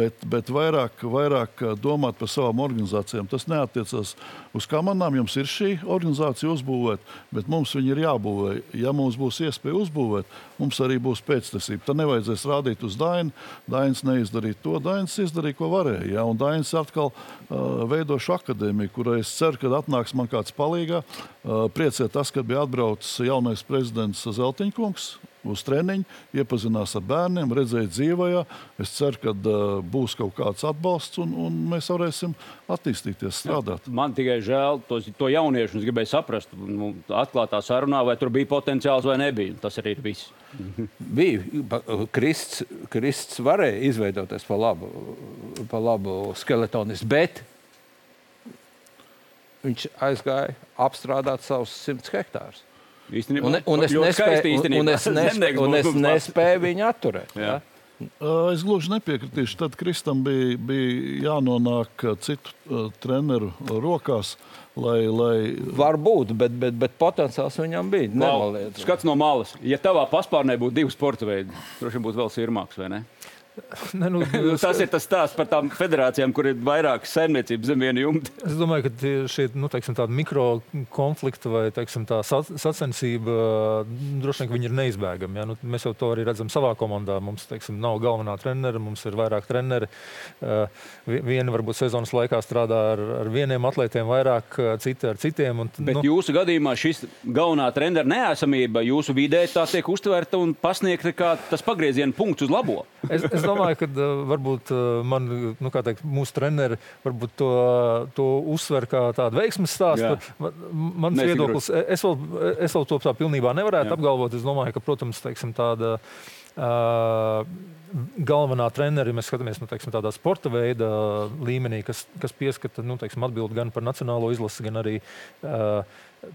bet, bet vairāk, vairāk domāt par savām organizācijām. Tas ne neatiecas uz kamanām. Jums ir šī organizācija uzbūvēta, bet mums viņa ir jābūvē. Ja mums būs iespēja uzbūvēt, mums arī būs pēctecība. Tad nevajadzēs rādīt uz Dainu. Dainis neizdarīja to, Dainis izdarīja, ko varēja. Ja? Un Dainis atkal uh, veidošu akadēmiju, kurai es ceru, ka atnāks man kāds palīgā. Uh, priecē tas, ka bija atbraucis jaunais prezidents Zeltiņkungs uz treniņu, iepazinās ar bērniem, redzēja dzīvajā. Es ceru, ka uh, būs kaut kāds atbalsts un, un mēs varēsim attīstīties, strādāt.
Man tikai žēl to, to jauniešu. Es gribēju saprast, nu, atklātā sarunā, vai tur bija potenciāls vai nebija. Tas arī ir viss.
bija. Krists, Krists varēja izveidoties pa labu, pa labu skeletonis, bet viņš aizgāja apstrādāt savus simtus hektārus.
Īstenībā,
un, un es nespēju, un, es nespēju, un es nespēju viņu atturēt. Jā. Ja?
Es gluži nepiekritīšu. Tad Kristam bija, bija jānonāk citu uh, treneru rokās. Lai, lai...
Varbūt, bet, bet, bet potenciāls viņam bija. Nemaliet.
Skats no malas. Ja tavā paspārnē būtu divi sporta veidi, droši vien būtu vēl sirmāks, vai ne? Ne, nu, tas ir tas stāsts par tām federācijām, kur ir vairākas saimniecības zem viena jumta.
Es domāju, ka šie nu, teiksim, mikrokonflikti vai teiksim, tā sacensība droši vien ir neizbēgama. Ja? Nu, mēs jau to arī redzam savā komandā. Mums teiksim, nav galvenā trenera, mums ir vairāk treneri. Viena varbūt sezonas laikā strādā ar, ar vieniem atlētiem, vairāk citi ar citiem. Un,
Bet nu, jūsu gadījumā šis galvenā trenera neesamība jūsu vidē tā tiek uztverta un pasniegta kā tas pagrieziena punkts uz labo.
Es, es domāju, ka varbūt man, nu, teikt, mūsu treneri to, to uzsver kā tādu veiksmes stāstu. Mans Nē, viedoklis, es vēl, es vēl to tā pilnībā nevarētu Jā. apgalvot. Es domāju, ka, protams, teiksim, tāda. Uh, galvenā treneris, ja mēs skatāmies nu, teiksim, tādā sporta veida līmenī, kas, kas pieskata nu, teiksim, atbildi gan par nacionālo izlasi, gan arī uh,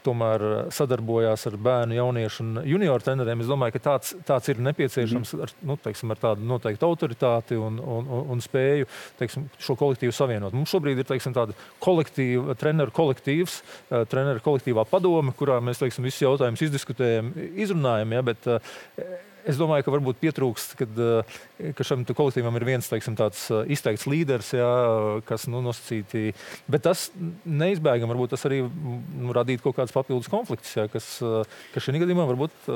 tomēr sadarbojās ar bērnu, jauniešu un junioru treneriem. Es domāju, ka tāds, tāds ir nepieciešams mm. ar, nu, teiksim, ar tādu noteiktu autoritāti un, un, un, spēju teiksim, šo kolektīvu savienot. Mums šobrīd ir teiksim, tāda kolektīva, treneru kolektīvs, treneru kolektīvā padome, kurā mēs teiksim, visus jautājumus izdiskutējam, izrunājam. Ja, bet, uh, Es domāju, ka varbūt pietrūkst, kad, eh, ka šim kolektīvam ir viens teiksim, tāds eh, izteikts līderis, jā, kas nu, nosacīti. Bet tas neizbēgami varbūt tas arī nu, radītu kaut kādus papildus konfliktus, jā, kas, eh, kas šajā gadījumā varbūt.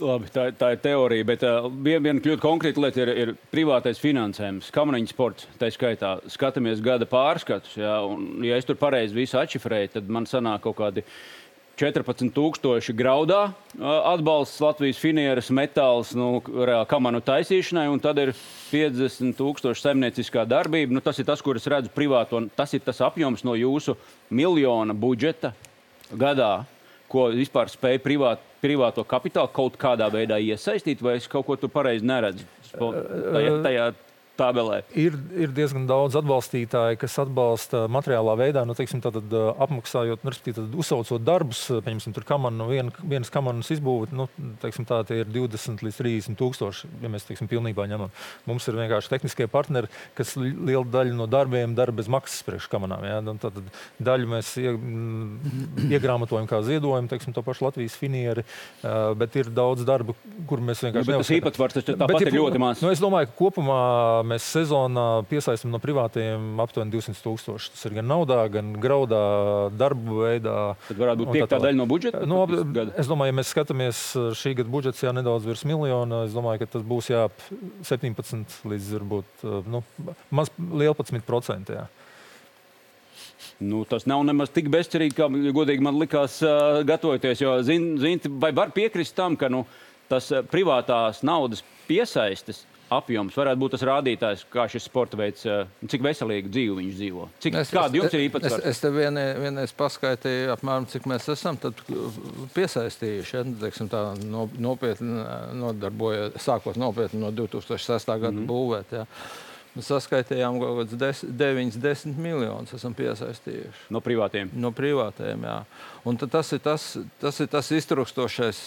Labi, tā, tā ir teorija, bet uh, viena vien kļūda konkrēta lieta ir, ir privātais finansējums, kamaniņu sports. Tā skaitā skatāmies gada pārskatus. Jā, un, ja es tur pareizi visu atšifrēju, tad man sanāk kaut kādi 14,000 graudā atbalsts Latvijas finieras metāls nu, kamanu taisīšanai, un tad ir 50,000 saimnieciskā darbība. Nu, tas ir tas, kur es redzu privāto, tas ir tas apjoms no jūsu miljona budžeta gadā, ko vispār spēj privāt, privāto kapitālu kaut kādā veidā iesaistīt, vai es kaut ko tur pareizi neredzu tajā, tajā tabelē?
Ir, ir diezgan daudz atbalstītāju, kas atbalsta materiālā veidā, nu, teiksim, tātad, apmaksājot, nu, tad uzsaucot darbus, pieņemsim, tur kamanu, vien, vienas kamanas izbūvēt, nu, teiksim, tā ir 20 līdz 30 tūkstoši, ja mēs teiksim, pilnībā ņemam. Mums ir vienkārši tehniskie partneri, kas lielu daļu no darbiem dara bez maksas priekš kamanām. Ja? Un tad daļu mēs ie, iegrāmatojam kā ziedojumu, teiksim, to pašu Latvijas finieri, bet ir daudz darbu, kur mēs vienkārši.
Nu, tas īpatsvars taču tāpat ir ļoti maz.
Nu, es domāju, ka kopumā mēs sezonā piesaistām no privātiem aptuveni 200 tūkstoši. Tas ir gan naudā, gan graudā, darbu veidā.
Tad varētu būt piektā daļa no budžeta.
No, es domāju, ja mēs skatāmies šī gada budžets, jā, nedaudz virs miljona, es domāju, ka tas būs jā, 17 līdz varbūt nu, maz 11%. Jā.
Nu, tas nav nemaz tik bezcerīgi, kā godīgi man likās, uh, gatavoties. Jo, zin, zin, vai var piekrist tam, ka nu, tas privātās naudas piesaistes apjoms varētu būt tas rādītājs, kā šis sporta veids, eh, cik veselīgu dzīvi viņš dzīvo. Cik, es, kāda jums ir īpatsvars?
Es, es tev vienē, vienreiz paskaitīju, apmēram, cik mēs esam piesaistījuši. Ja, teiksim, tā nopietni nodarbojas, sākot nopietni no 2006. gada mm -hmm. būvēt. Ja. Mēs saskaitījām kaut kādus 9, 10 miljonus. Esam piesaistījuši.
No privātiem.
No privātiem, jā. Un tas ir tas, tas, ir tas iztrukstošais,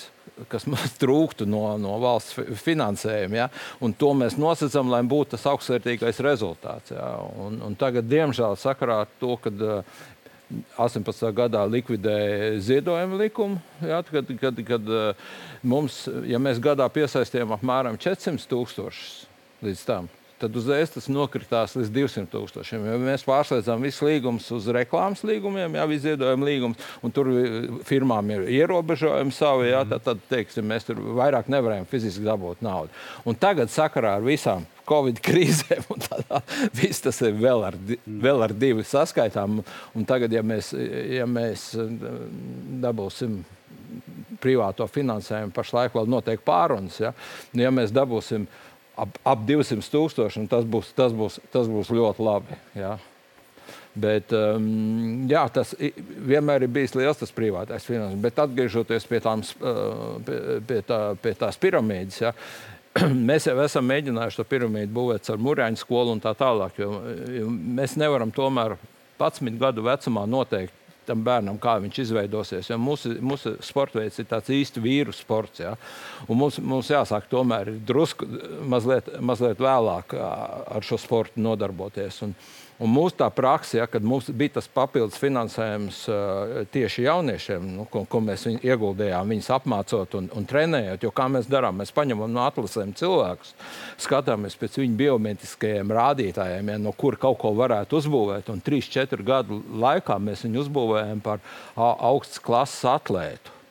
kas mums trūktu no, no valsts finansējuma. Ja? Un to mēs nosacām, lai būtu tas augstvērtīgais rezultāts. Ja? Un, un tagad, diemžēl, sakarā ar to, ka 18. gadā likvidēja ziedojuma likumu, ja, kad, kad, kad mums, ja mēs gadā piesaistījām apmēram 400 tūkstošus līdz tam, tad uzreiz tas nokritās līdz 200 tūkstošiem. Ja mēs pārslēdzam visus līgumus uz reklāmas līgumiem, jau izveidojam līgumus, un tur firmām ir ierobežojumi savi, ja, tad, tad teiksim, mēs tur vairāk nevarējam fiziski dabūt naudu. Un tagad sakarā ar visām Covid krīzēm. Tādā, viss tas ir vēl ar, vēl ar divu saskaitām. Un tagad, ja mēs, ja mēs dabūsim privāto finansējumu pašlaik vēl notiek pārunas. Ja, nu, ja mēs dabūsim ap, ap 200 tūkstoši, tas būs, tas, būs, tas būs ļoti labi. Ja. Bet, um, jā, tas vienmēr ir bijis liels tas privātais finansējums. Bet atgriežoties pie, tām, pie, pie, tā, pie tās piramīdas, ja, mēs jau esam mēģinājuši to piramīdu būvēt ar mūrēņu skolu un tā tālāk. Jo, jo mēs nevaram tomēr 11 gadu vecumā noteikt tam bērnam, kā viņš izveidosies. Jo mūsu, mūsu sporta veids ir tāds īsti vīru sports. Ja? Un mums, mums jāsāk tomēr drusku mazliet, mazliet vēlāk ar šo sportu nodarboties. Un, Un mūsu tā praksa, ja, kad mums bija tas papildus finansējums uh, tieši jauniešiem, nu, ko, ko mēs viņu ieguldījām, viņus apmācot un, un trenējot. Jo kā mēs darām, mēs paņemam no atlasēm cilvēkus, skatāmies pēc viņu biometriskajiem rādītājiem, ja, no kur kaut ko varētu uzbūvēt. Un 3-4 gadu laikā mēs viņu uzbūvējam par augstas klases atlētu.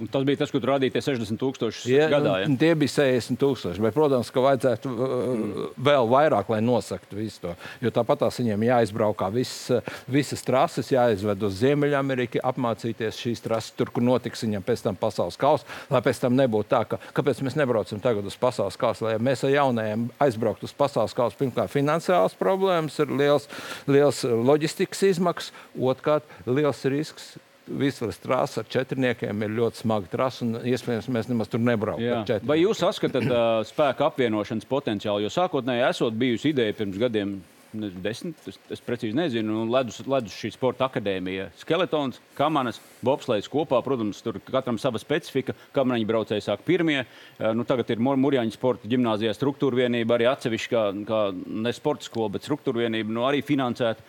Un tas bija tas, ko tur rādīja 60,000 ja, gadā. Ja?
Tie bija 60,000. Bet, protams, ka vajadzētu mm. vēl vairāk, lai nosaktu visu to. Jo tāpat tās viņiem jāizbraukā visas, visas trases, jāizved uz Ziemeļameriku, apmācīties šīs trases, tur, kur notiks viņam pēc tam pasaules kausa. Lai pēc tam nebūtu tā, ka kāpēc mēs nebraucam tagad uz pasaules kausa, lai mēs ar jaunajiem aizbrauktu uz pasaules kausa. Pirmkārt, finansiāls problēmas, ir liels, liels loģistikas izmaksas, otrkārt, liels risks Visvaras trasa ar četrniekiem ir ļoti smaga trasa, un iespējams mēs nemaz tur nebraukam.
Vai jūs saskatāt uh, spēku apvienošanas potenciālu? Jo sākotnēji esot bijusi ideja pirms gadiem. Desmit, es, es precīzi nezinu, un ledus, ledus šī sporta akadēmija. Skeletons, kamanas, bobslēgs kopā. Protams, tur katram sava specifika. Kamaniņu braucēji sāk pirmie. Nu, tagad ir Mūrjāņu sporta gimnāzijā struktūra vienība, arī atsevišķi kā, kā ne sporta skola, bet struktūra vienība, nu, arī finansēta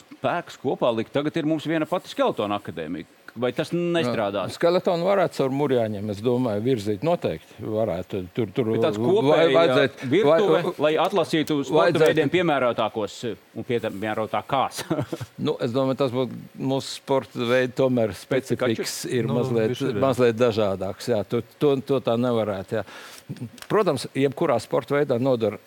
spēkus kopā likt. Tagad ir mums viena pati skeletona akadēmija. Vai tas nestrādā?
Skeletonu varētu caur mūrjāņiem, es domāju, virzīt noteikti. Varētu tur tur
tāds kopējs virtuve, vai, lai atlasītu sporta veidiem piemērotākos un piemērotākās.
nu, es domāju, tas būtu mūsu sporta veidi tomēr specifiks ir nu, mazliet, mazliet dažādāks. Jā, to, to, to tā nevarētu. Jā. Protams, jebkurā sporta veidā nodara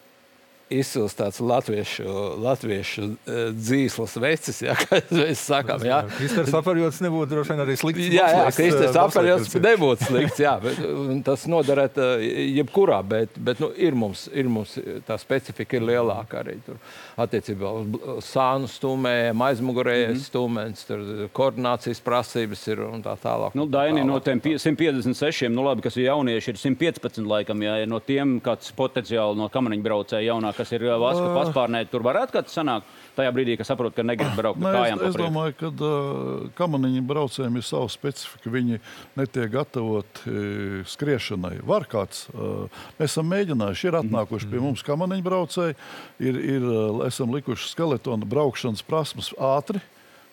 izcils tāds latviešu, latviešu uh, dzīslas vecis, ja, kā mēs sakām. Jā,
Kristers Apaļots nebūtu droši vien arī slikts.
Jā, jā Kristers uh, Apaļots nebūtu slikts, jā, bet tas noderēt uh, jebkurā, bet, bet nu, ir, mums, ir mums tā specifika ir lielāka arī tur attiecībā uz sānu stūmējiem, aizmugurējiem mm -hmm. stūmēs, tur koordinācijas prasības ir un tā tālāk.
Nu, Daini no tiem 156, nu labi, kas ir jaunieši, ir 115 laikam, jā, no tiem kāds potenciāli no kamaniņu braucēja jaunāk kas ir Vaska paspārnē, tur varētu kāds sanākt? Tajā brīdī, kad saprot, ka negrib braukt ar kājām.
Es, es domāju, ka uh, kamaniņu braucējiem ir sava specifika. Viņi netiek gatavoti uh, skriešanai. Var kāds. Uh, mēs esam mēģinājuši, ir atnākuši pie mums kamaniņu braucēji, ir, ir, uh, esam likuši skeletonu braukšanas prasmes ātri.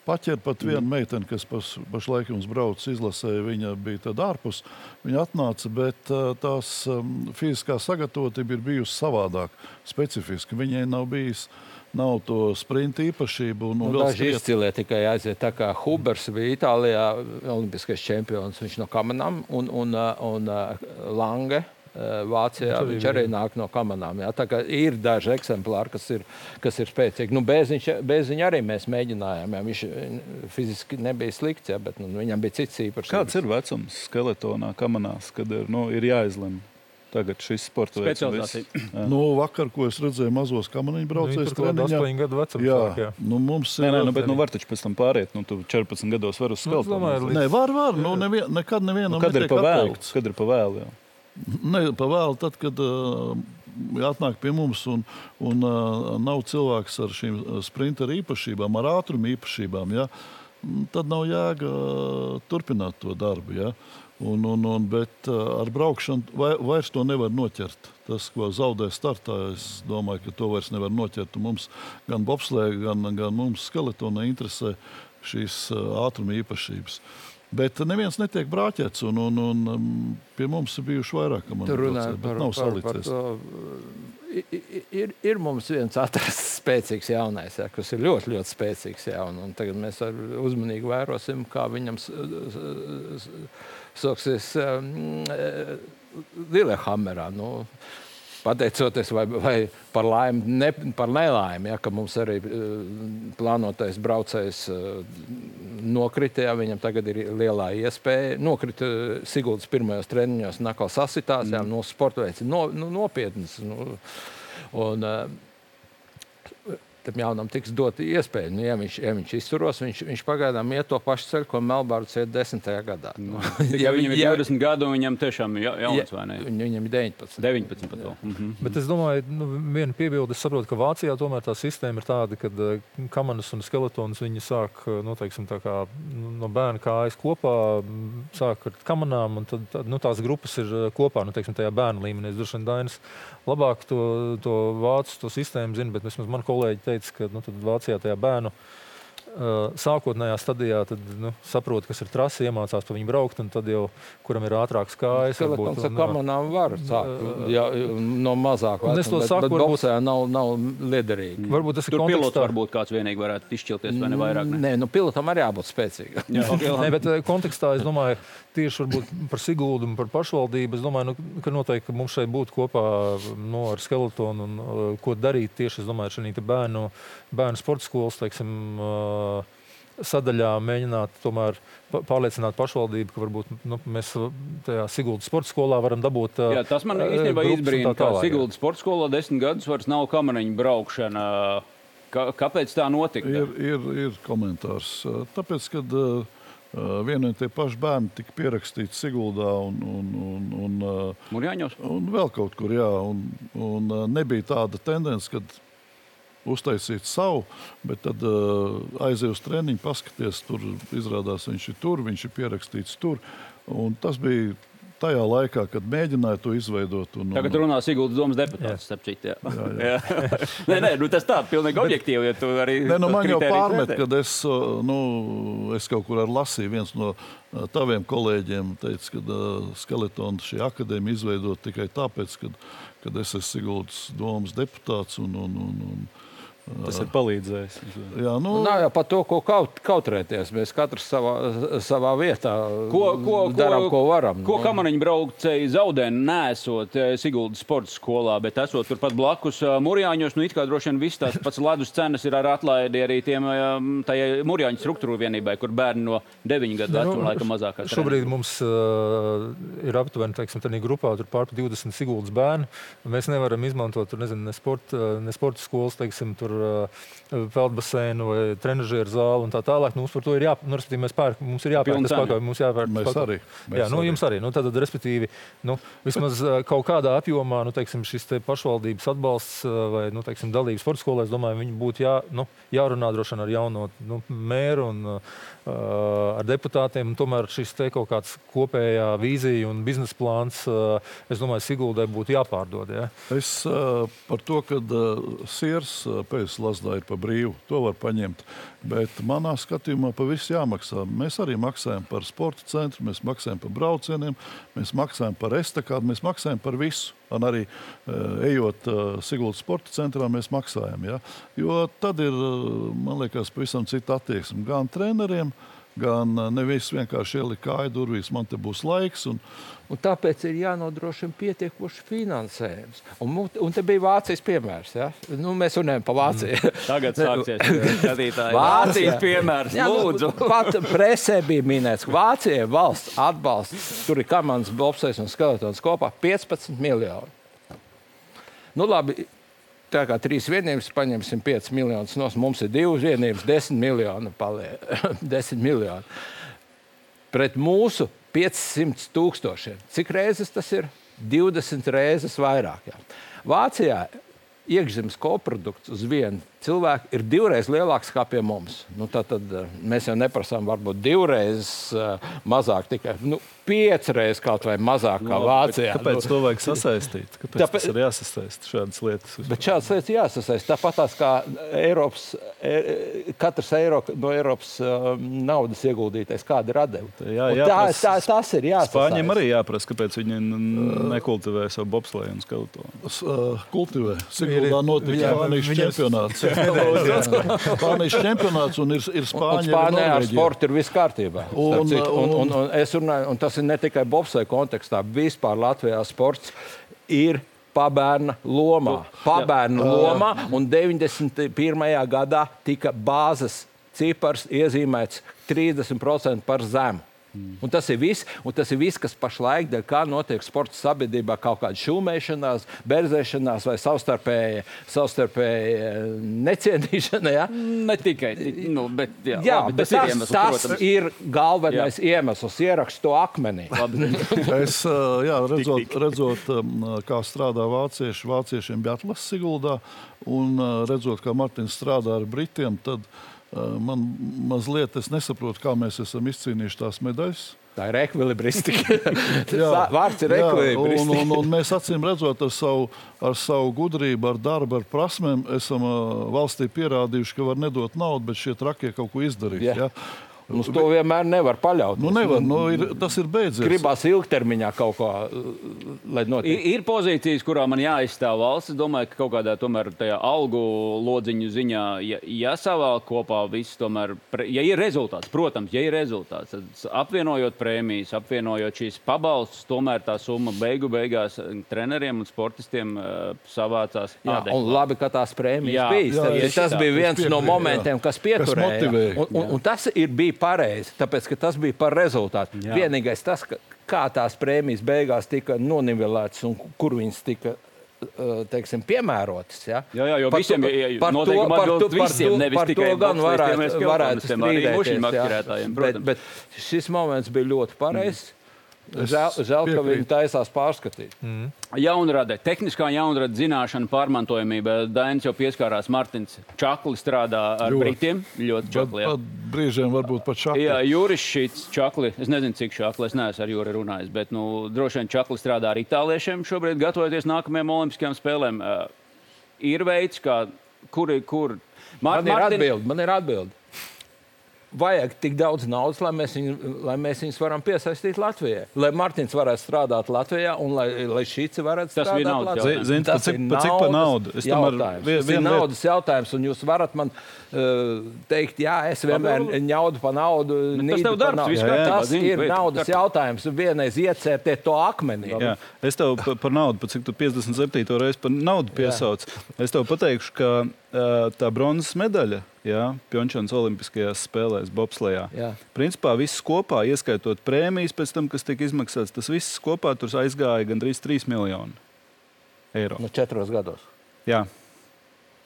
Paķēra pat vienu mm. meiteni, kas pas, pašlaik mums brauc izlasē, viņa bija tad ārpus. Viņa atnāca, bet tās fiziskā sagatavotība ir bijusi savādāk, specifiska. Viņai nav bijis nav to sprinta īpašību. Un
nu, daži izcilie tikai aiziet. Tā kā Hubers bija Itālijā olimpiskais čempions, viņš no Kamanām un, un, un, Lange Vācijā. Viņš arī nāk no kamanām. Jā. Ir daži eksemplāri, kas ir, kas ir spēcīgi. Nu, Bēziņš, Bēziņš arī mēs mēģinājām. Jā. Viņš eh, fiziski nebija slikts, jā, bet nu, viņam bija cits īpašs.
Kāds ir vecums skeletonā, kamanās, kad ir, nu, ir jāizlemj? Tagad šis sports veids
nu, vakar, ko es redzēju, mazos kamaniņu braucējus.
Nu, tur bija 8 gadu vecums. Jā, jā.
Nu, mums ir.
Nē, nē, nu, bet nu, var taču pēc tam pāriet. Nu, tu 14 gados var uz skeltu.
Nu, nē, var, var. Nu, nevien, nekad nevienam nu,
kad ir pa vēlu. Kad ir pa vēlu, jā.
Ne, pavēlu, tad, kad uh, atnāk pie mums un, un uh, nav cilvēks ar šīm sprinteru īpašībām, ar ātrumu īpašībām, ja, tad nav jēga uh, turpināt to darbu. Ja. Un, un, un, bet uh, ar braukšanu vai, vairs to nevar noķert. Tas, ko zaudē startā, es domāju, ka to vairs nevar noķert. Un mums gan bobslē, gan, gan mums skeletonā interesē šīs uh, ātruma īpašības. Bet neviens netiek brāķēts, un, un, un um, pie mums ir bijuši vairāk monētu, bet nav salīdzināts.
Ir, ir mums viens atrasts spēcīgs jaunais, ja, kas ir ļoti, ļoti spēcīgs. Ja, un, un tagad mēs uzmanīgi vērosim, kā viņam soksies um, Lillehammerā. Nu, pateicoties vai, vai par laimi, ne par nelaimi, ja, ka mums arī uh, plānotais braucējs uh, nokrita. Ja, viņam tagad ir lielā iespēja. Nokrita Siguldas pirmajos treniņos, nakal sasitās, mm. ja, no sporta veids no, nu, nopietnas. Nu, un, tam jaunam tiks dot iespēju. Nu, ja viņš, ja viņš izturos, viņš, viņš pagaidām iet to pašu ceļu, ko Melbārds iet 10. gadā.
Nu, ja viņam ir 20 gadu, viņam tiešām ir jauns vai ne?
Viņam ir 19.
19 pat vēl. Mhm.
Bet es domāju, nu, viena piebilde, es saprotu, ka Vācijā tomēr tā sistēma ir tāda, ka uh, kamanas un skeletons viņi sāk nu, teiksim, kā, nu, no bērna kājas kopā, sāk ar kamanām, un tad, tad nu, tās grupas ir kopā, nu, teiksim, tajā bērnu līmenī. Es droši vien Dainis labāk to, to vācu to sistēmu zinu, bet vismaz man kolēģi teica, ka nu, Vācijā tajā bērnu sākotnējā stadijā tad, nu, saprot, kas ir trase, iemācās pa viņu braukt, un tad jau, kuram ir ātrāks kājas,
varbūt tā kā manām var sākt, ja, no mazāk vecuma,
es to saku,
bet, bet boksē nav, nav liederīgi.
Varbūt tas
ir Tur pilots varbūt kāds vienīgi varētu izšķilties, vai ne vairāk? Ne?
Nē, nu pilotam arī jābūt spēcīgam.
Jā, Nē, bet kontekstā es domāju, tieši par Siguldu un par pašvaldību, es domāju, nu, ka noteikti mums šeit būtu kopā nu, ar skeletonu un ko darīt tieši, es domāju, šī bērnu, bērnu sporta skolas, teiksim, uh, sadaļā mēģināt tomēr pārliecināt pašvaldību, ka varbūt nu, mēs tajā Siguldas sporta skolā varam dabūt.
Jā, tas man īstenībā izbrīna, ka Siguldas sporta skolā desmit gadus vairs nav kamariņu braukšana. Kā, kāpēc tā notika?
Ir, ir, ir komentārs. Tāpēc, kad uh, vieni un tie paši bērni tika pierakstīti Siguldā un, un, un, un,
Murjāņos.
un vēl kaut kur, jā, un, un nebija tāda tendence, kad uztaisīt savu, bet tad uh, aiziet uz treniņu, paskaties, tur izrādās viņš ir tur, viņš ir pierakstīts tur. Un tas bija tajā laikā, kad mēģināja to izveidot. Un, un...
Tagad runā Sigūda domas deputāts. Jā. Cit, jā. Jā, jā. nē, nē, nu, tas tā pilnīgi objektīvi. Ja arī
nē, nu, man jau pārmet, kad es, nu, es kaut kur lasīju, viens no taviem kolēģiem teica, ka uh, skeletonu šī akadēmija izveidot tikai tāpēc, ka, kad es esmu Sigūdas domas deputāts un, un, un, un
Tas ir palīdzējis.
Jā, nu,
Nav jau par to, ko kaut, kautrēties. Mēs katrs savā, savā vietā ko, ko, darām, ko, ko varam.
Ko kamaniņu braucēji zaudē, nesot eh, Siguldas sporta skolā, bet esot turpat blakus eh, Mūrjāņos. Nu, it kā droši vien viss tās pats ledus cenas ir ar atlaidi arī tiem eh, Mūrjāņu struktūru vienībai, kur bērni no 9 gadu vecuma nu, laikam mazākās.
Šobrīd trenē. mums uh, ir aptuveni, teiksim, tādā grupā pār 20 Siguldas bērnu. Mēs nevaram izmantot, tur, nezinu, ne sporta, ne sporta skolas, teiksim, tur peldbaseinu vai trenižera zāli un tā tālāk. Nu, mums par to ir jāpērk. Nu, mēs pērk, mums ir jāpērk tas pakalpojums, mums jāpērk.
Arī.
Mēs jā, nu, arī. jums arī. Nu, tad, respektīvi, nu, vismaz kaut kādā apjomā nu, teiksim, šis te pašvaldības atbalsts vai nu, teiksim, dalības sporta skolā, es domāju, viņi būtu jā, nu, jārunā droši vien ar jauno nu, mēru un uh, ar deputātiem. Tomēr šis te kaut kāds kopējā vīzija un biznesa plāns, uh, es domāju, Siguldai būtu jāpārdod. Ja?
Es uh, par to, ka uh, siers uh, pēc Lazdā ir pa brīvu. To var paņemt. Bet manā skatījumā par visu jāmaksā. Mēs arī maksājam par sporta centru, mēs maksājam par braucieniem, mēs maksājam par estakādu, mēs maksājam par visu. Un arī uh, ejot uh, Sigūdas sporta centrā, mēs maksājam. Ja? Jo tad ir, man liekas, pavisam cita attieksme gan treneriem, gan gan nevis vienkārši ielikt kāju durvīs, man te būs laiks. Un,
Un tāpēc ir jānodrošina pietiekoši finansējums. Un, un te bija Vācijas piemērs. Ja? Nu, mēs runājam par Vāciju. Mm.
Tagad sāksies skatītāji. Vācijas piemērs. Jā, lūdzu.
Nu, pat presē bija minēts, ka Vācijai valsts atbalsts, tur ir komandas Bobsais un Skeletons kopā 15 miljoni. Nu, labi, Tā kā trīs vienības paņemsim 5 miljonus, no mums ir divas vienības, 10 miljoni. Paliek, 10 miljoni. Pret mūsu 500 tūkstošiem. Cik reizes tas ir? 20 reizes vairāk. Jā. Vācijā iekšzemes koprodukts uz vienu cilvēku ir divreiz lielāks kā pie mums. Nu, tad, tad eh, mēs jau neprasām, varbūt divreiz uh, mazāk, tikai nu, piecreiz kaut vai mazāk kā no, Vācijā.
Kāpēc nu, to vajag sasaistīt? Kāpēc tāpēc, tas ir jāsasaist šādas lietas?
Bet šādas lietas jāsasaist. Tāpat tās kā Eiropas, e, katrs eiro no Eiropas uh, naudas ieguldītais, kāda ir atdeve. Jā, jā, tā, tā, tas ir jāsasaist.
Spāņiem arī jāprasa, kāpēc viņi nekultivē savu bobsleju un skeltonu.
Uh, kultivē. Siguldā notika Spānijas čempionāts. Spānijas čempionāts un ir, ir Spāņa.
Spānijā ar sportu ir viss kārtībā. Un, un, un, un, un, es runāju, un tas ir ne tikai bobsai kontekstā, vispār Latvijā sports ir pabērna lomā. Pabērna lomā un 91. gadā tika bāzes cipars iezīmēts 30% par zemu. Un tas ir viss, un tas ir viss, kas pašlaik dēļ kā notiek sporta sabiedrībā, kaut kāda šūmēšanās, berzēšanās vai savstarpēja, savstarpēja necienīšana. Ja?
Ne tikai nu, bet, jā,
Jā,
labi,
bet
tas, ir
tas,
iemesls,
tas
protams.
ir galvenais jā. iemesls. Ierakstu to akmenī.
Es ā, jā, redzot, redzot, ām, kā strādā vācieši, vāciešiem bija atlases Siguldā, un ā, redzot, kā Martins strādā ar Britiem, tad ā, man mazliet es nesaprotu, kā mēs esam izcīnījuši tās medaļas.
Tā ir ekvilibristika. Tas vārds ir
Jā, un,
ekvilibristika.
un, un mēs acīm redzot, ar savu, ar savu gudrību, ar darbu, ar prasmēm, esam ā, valstī pierādījuši, ka var nedot naudu, bet šie trakie kaut ko izdarīt.
Jā.
Ja?
Uz to vienmēr nevar paļauties.
Nu, nevar, nu, ir, tas ir beidzies.
Gribās ilgtermiņā kaut ko, lai
Ir,
notiktu.
ir pozīcijas, kurā man jāizstāv valsts. Es domāju, ka kaut kādā tomēr tajā algu lodziņu ziņā, ja, ja savāl kopā viss, tomēr, ja ir rezultāts, protams, ja ir rezultāts, tad apvienojot prēmijas, apvienojot šīs pabalstus, tomēr tā summa beigu beigās eh, treneriem un sportistiem uh, savācās.
Jā,
adekvāti.
un labi, ka tās prēmijas
Jā,
bija.
jā,
Tad,
es-
tas bija viens no
piekrītu,
momentiem,
jā.
kas pieturēja.
motivēja.
Un, un, un tas ir bija pareizi, tāpēc ka tas bija par rezultātu.
Jā.
Vienīgais tas, ka, kā tās prēmijas beigās tika nonivelētas un kur viņas tika. uh, Teiksim, piemērotas. Ja?
Jā, jā, jo
Par
visiem ir-
par par to- par
visiem,
to-
nevis
par
tikai
to gan varētu, varētu strīdēties. jā. Bet, bet šis moments bija ļoti pareizs. Žēl, viņi taisās pārskatīt.
Jaunrade, tehniskā jaunrade zināšana, pārmantojamība. Dainis jau pieskārās, Martins Čakli strādā ar
Ļoti.
Britiem. Ļoti čakli. jā.
pat brīžiem varbūt pat šādi.
Jā, Juris Šits, Čakli. Es nezinu, cik Čakli. Es neesmu ar Juri runājis, bet nu, droši vien Čakli strādā ar itāliešiem šobrīd, gatavoties nākamajām Olimpiskajām spēlēm. Uh, ir veids, kā, kur ir. Kur... Mar
Man ir atbilde. Man ir atbilde. Vajag tik daudz naudas, lai mēs, viņu, lai mēs viņus varam piesaistīt Latvijai. Lai Mārtiņš varētu strādāt Latvijā un lai, lai šīs varētu
Tas
strādāt
naudas
Latvijā.
Zini,
Tas
pa cik-
ir
pa cik par naudu?
naudas
Es tomēr
jautājums.
vie-
Tas ir
vienu lietu-
naudas jautājums, un jūs varat man uh, teikt, jā, es vienmēr ņaudu par naudu.
tas
par
darbs,
naudu. Jā,
kārtībā,
Tas
zini,
ir
bet-
naudas jautājums. Vienreiz iecērtiet to akmenī.
Jā, es tev pa- par naudu, pa cik tu 57. reizi par naudu piesauc. Es tev pateikšu, ka uh, tā bronzas medaļa Pjončānas Olimpiskajās spēlēs, Bobslējā.
Jā.
Principā viss kopā, ieskaitot prēmijas, pēc tam, kas tika izmaksāts, tas viss kopā tur aizgāja gandrīz 3 miljoni eiro.
Nu, četros gados.
Jā.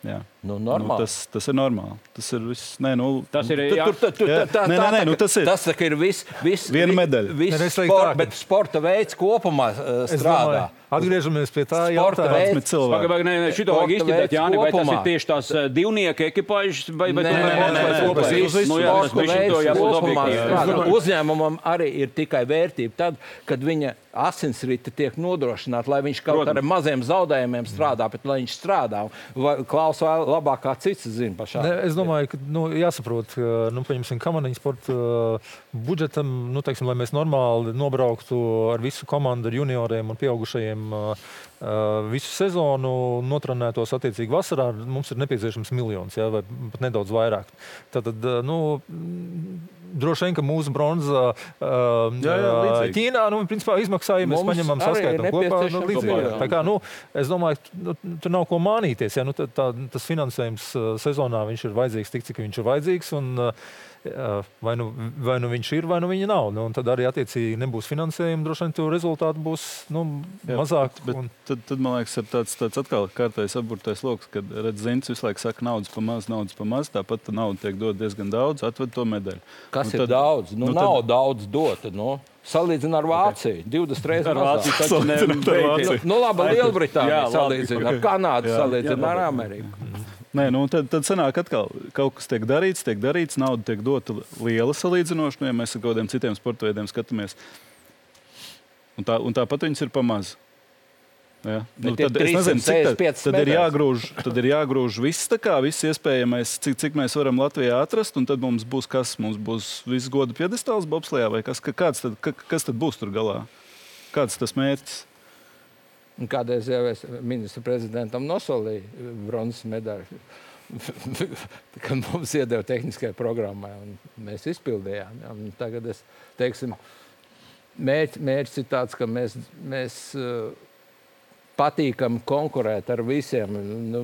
Jā.
Nu,
Nu, tas, tas ir normāli. Tas ir viss. Nē, nu,
Tas ir.
Tur,
jā.
tur, tur, tur,
Jā.
tā,
Nē,
tā,
nē, nē,
tā,
nu tas ir-
Tas ir viss. Vis,
Viena medaļa.
Nē, teiktu
sport, bet sporta veids kopumā uh,
Es
strādā.
domāju, Atgriežamies pie tā.
Bet cilvēki.
Pagaidām, nē, nē, šito vajag
veids
Jāni, vai tas ir tieši tās eh, divnieku ekipāžas, vai, Nu,
strādā. Uzņēmumam arī ir tikai vērtība tad, kad viņa asinsrite tiek nodrošināta, lai viņš kaut kādiem maziem zaudējumiem strādā, bet lai viņš strādā. Klaus vēl labāk kā cits zina pašā.
Ne, es domāju, ka nu, jāsaprot, ka nu, pieņemsim, kamaniņu sporta uh, budžetam, nu, teiksim, lai mēs normāli nobrauktu ar visu komandu, ar junioriem un pieaugušajiem uh, visu sezonu, notrenētos attiecīgi vasarā, mums ir nepieciešams miljons ja, vai pat nedaudz vairāk. Tad, uh, nu, Droši vien, ka mūsu bronza uh,
Jā, jā, līdzīgi.
Ķīnā nu, principā, izmaksā, ja mēs
Mums
paņemam saskaitam kopā. Nu, līdzīgi. Tā kā, nu, es domāju, nu, tur nav ko mānīties. Ja? Nu, tā, tā, tas finansējums sezonā viņš ir vajadzīgs tik, cik viņš ir vajadzīgs. Un, uh, vai, nu, vai nu viņš ir, vai nu viņa nav. Nu, tad arī attiecīgi nebūs finansējuma. Droši vien tur rezultāti būs nu,
Jā,
mazāk.
Bet
un,
tad, tad, man liekas, ir tāds, tāds atkal kārtējs apburtais lokus, kad redz, Zins visu laiku saka, naudas pa maz, naudas pa maz. Tāpat tā nauda tiek dot diezgan daudz, atved to medaļu.
Kas
Un
ir
tad-
daudz? Nu,
nu,
nu, nav
tad-
daudz dota. Nu. Salīdzinot ar Vāciju, 20 reizes
Vāciju
ar
beidz-
Vāciju.
Nu, labi,
Jā,
Lielbritānija
labi.
salīdzina ar Kanādu,
Jā.
salīdzina
Jā,
ar. Ameriku.
Nē, nu, tad, tad sanāk, atkal kaut kas tiek darīts, tiek darīts, nauda tiek dota liela salīdzinoši. Nu, ja mēs ar kaut kādiem citiem sporta veidiem skatāmies, un, tā, un tāpat viņas ir pamazs. Ja? Nu, tad, es nezinu, cik tad,
365
tad, ir jāgrūž, tad ir jāgrūž viss, tā kā viss iespējamais, cik, cik mēs varam Latvijā atrast, un tad mums būs kas, mums būs viss goda piedestāls bobslijā, vai kas, ka- kāds tad, ka, kas tad būs tur galā? Kāds tas mērķis?
Un Kādreiz jau es ministra prezidentam nosolīju bronzas medaļu, kad mums iedeva tehniskajai programmai, mēs izpildījām. Ja? Un Tagad es teiksim, mērķ, mērķis ir tāds, ka mēs, mēs uh, patīkami konkurēt ar visiem. Nu,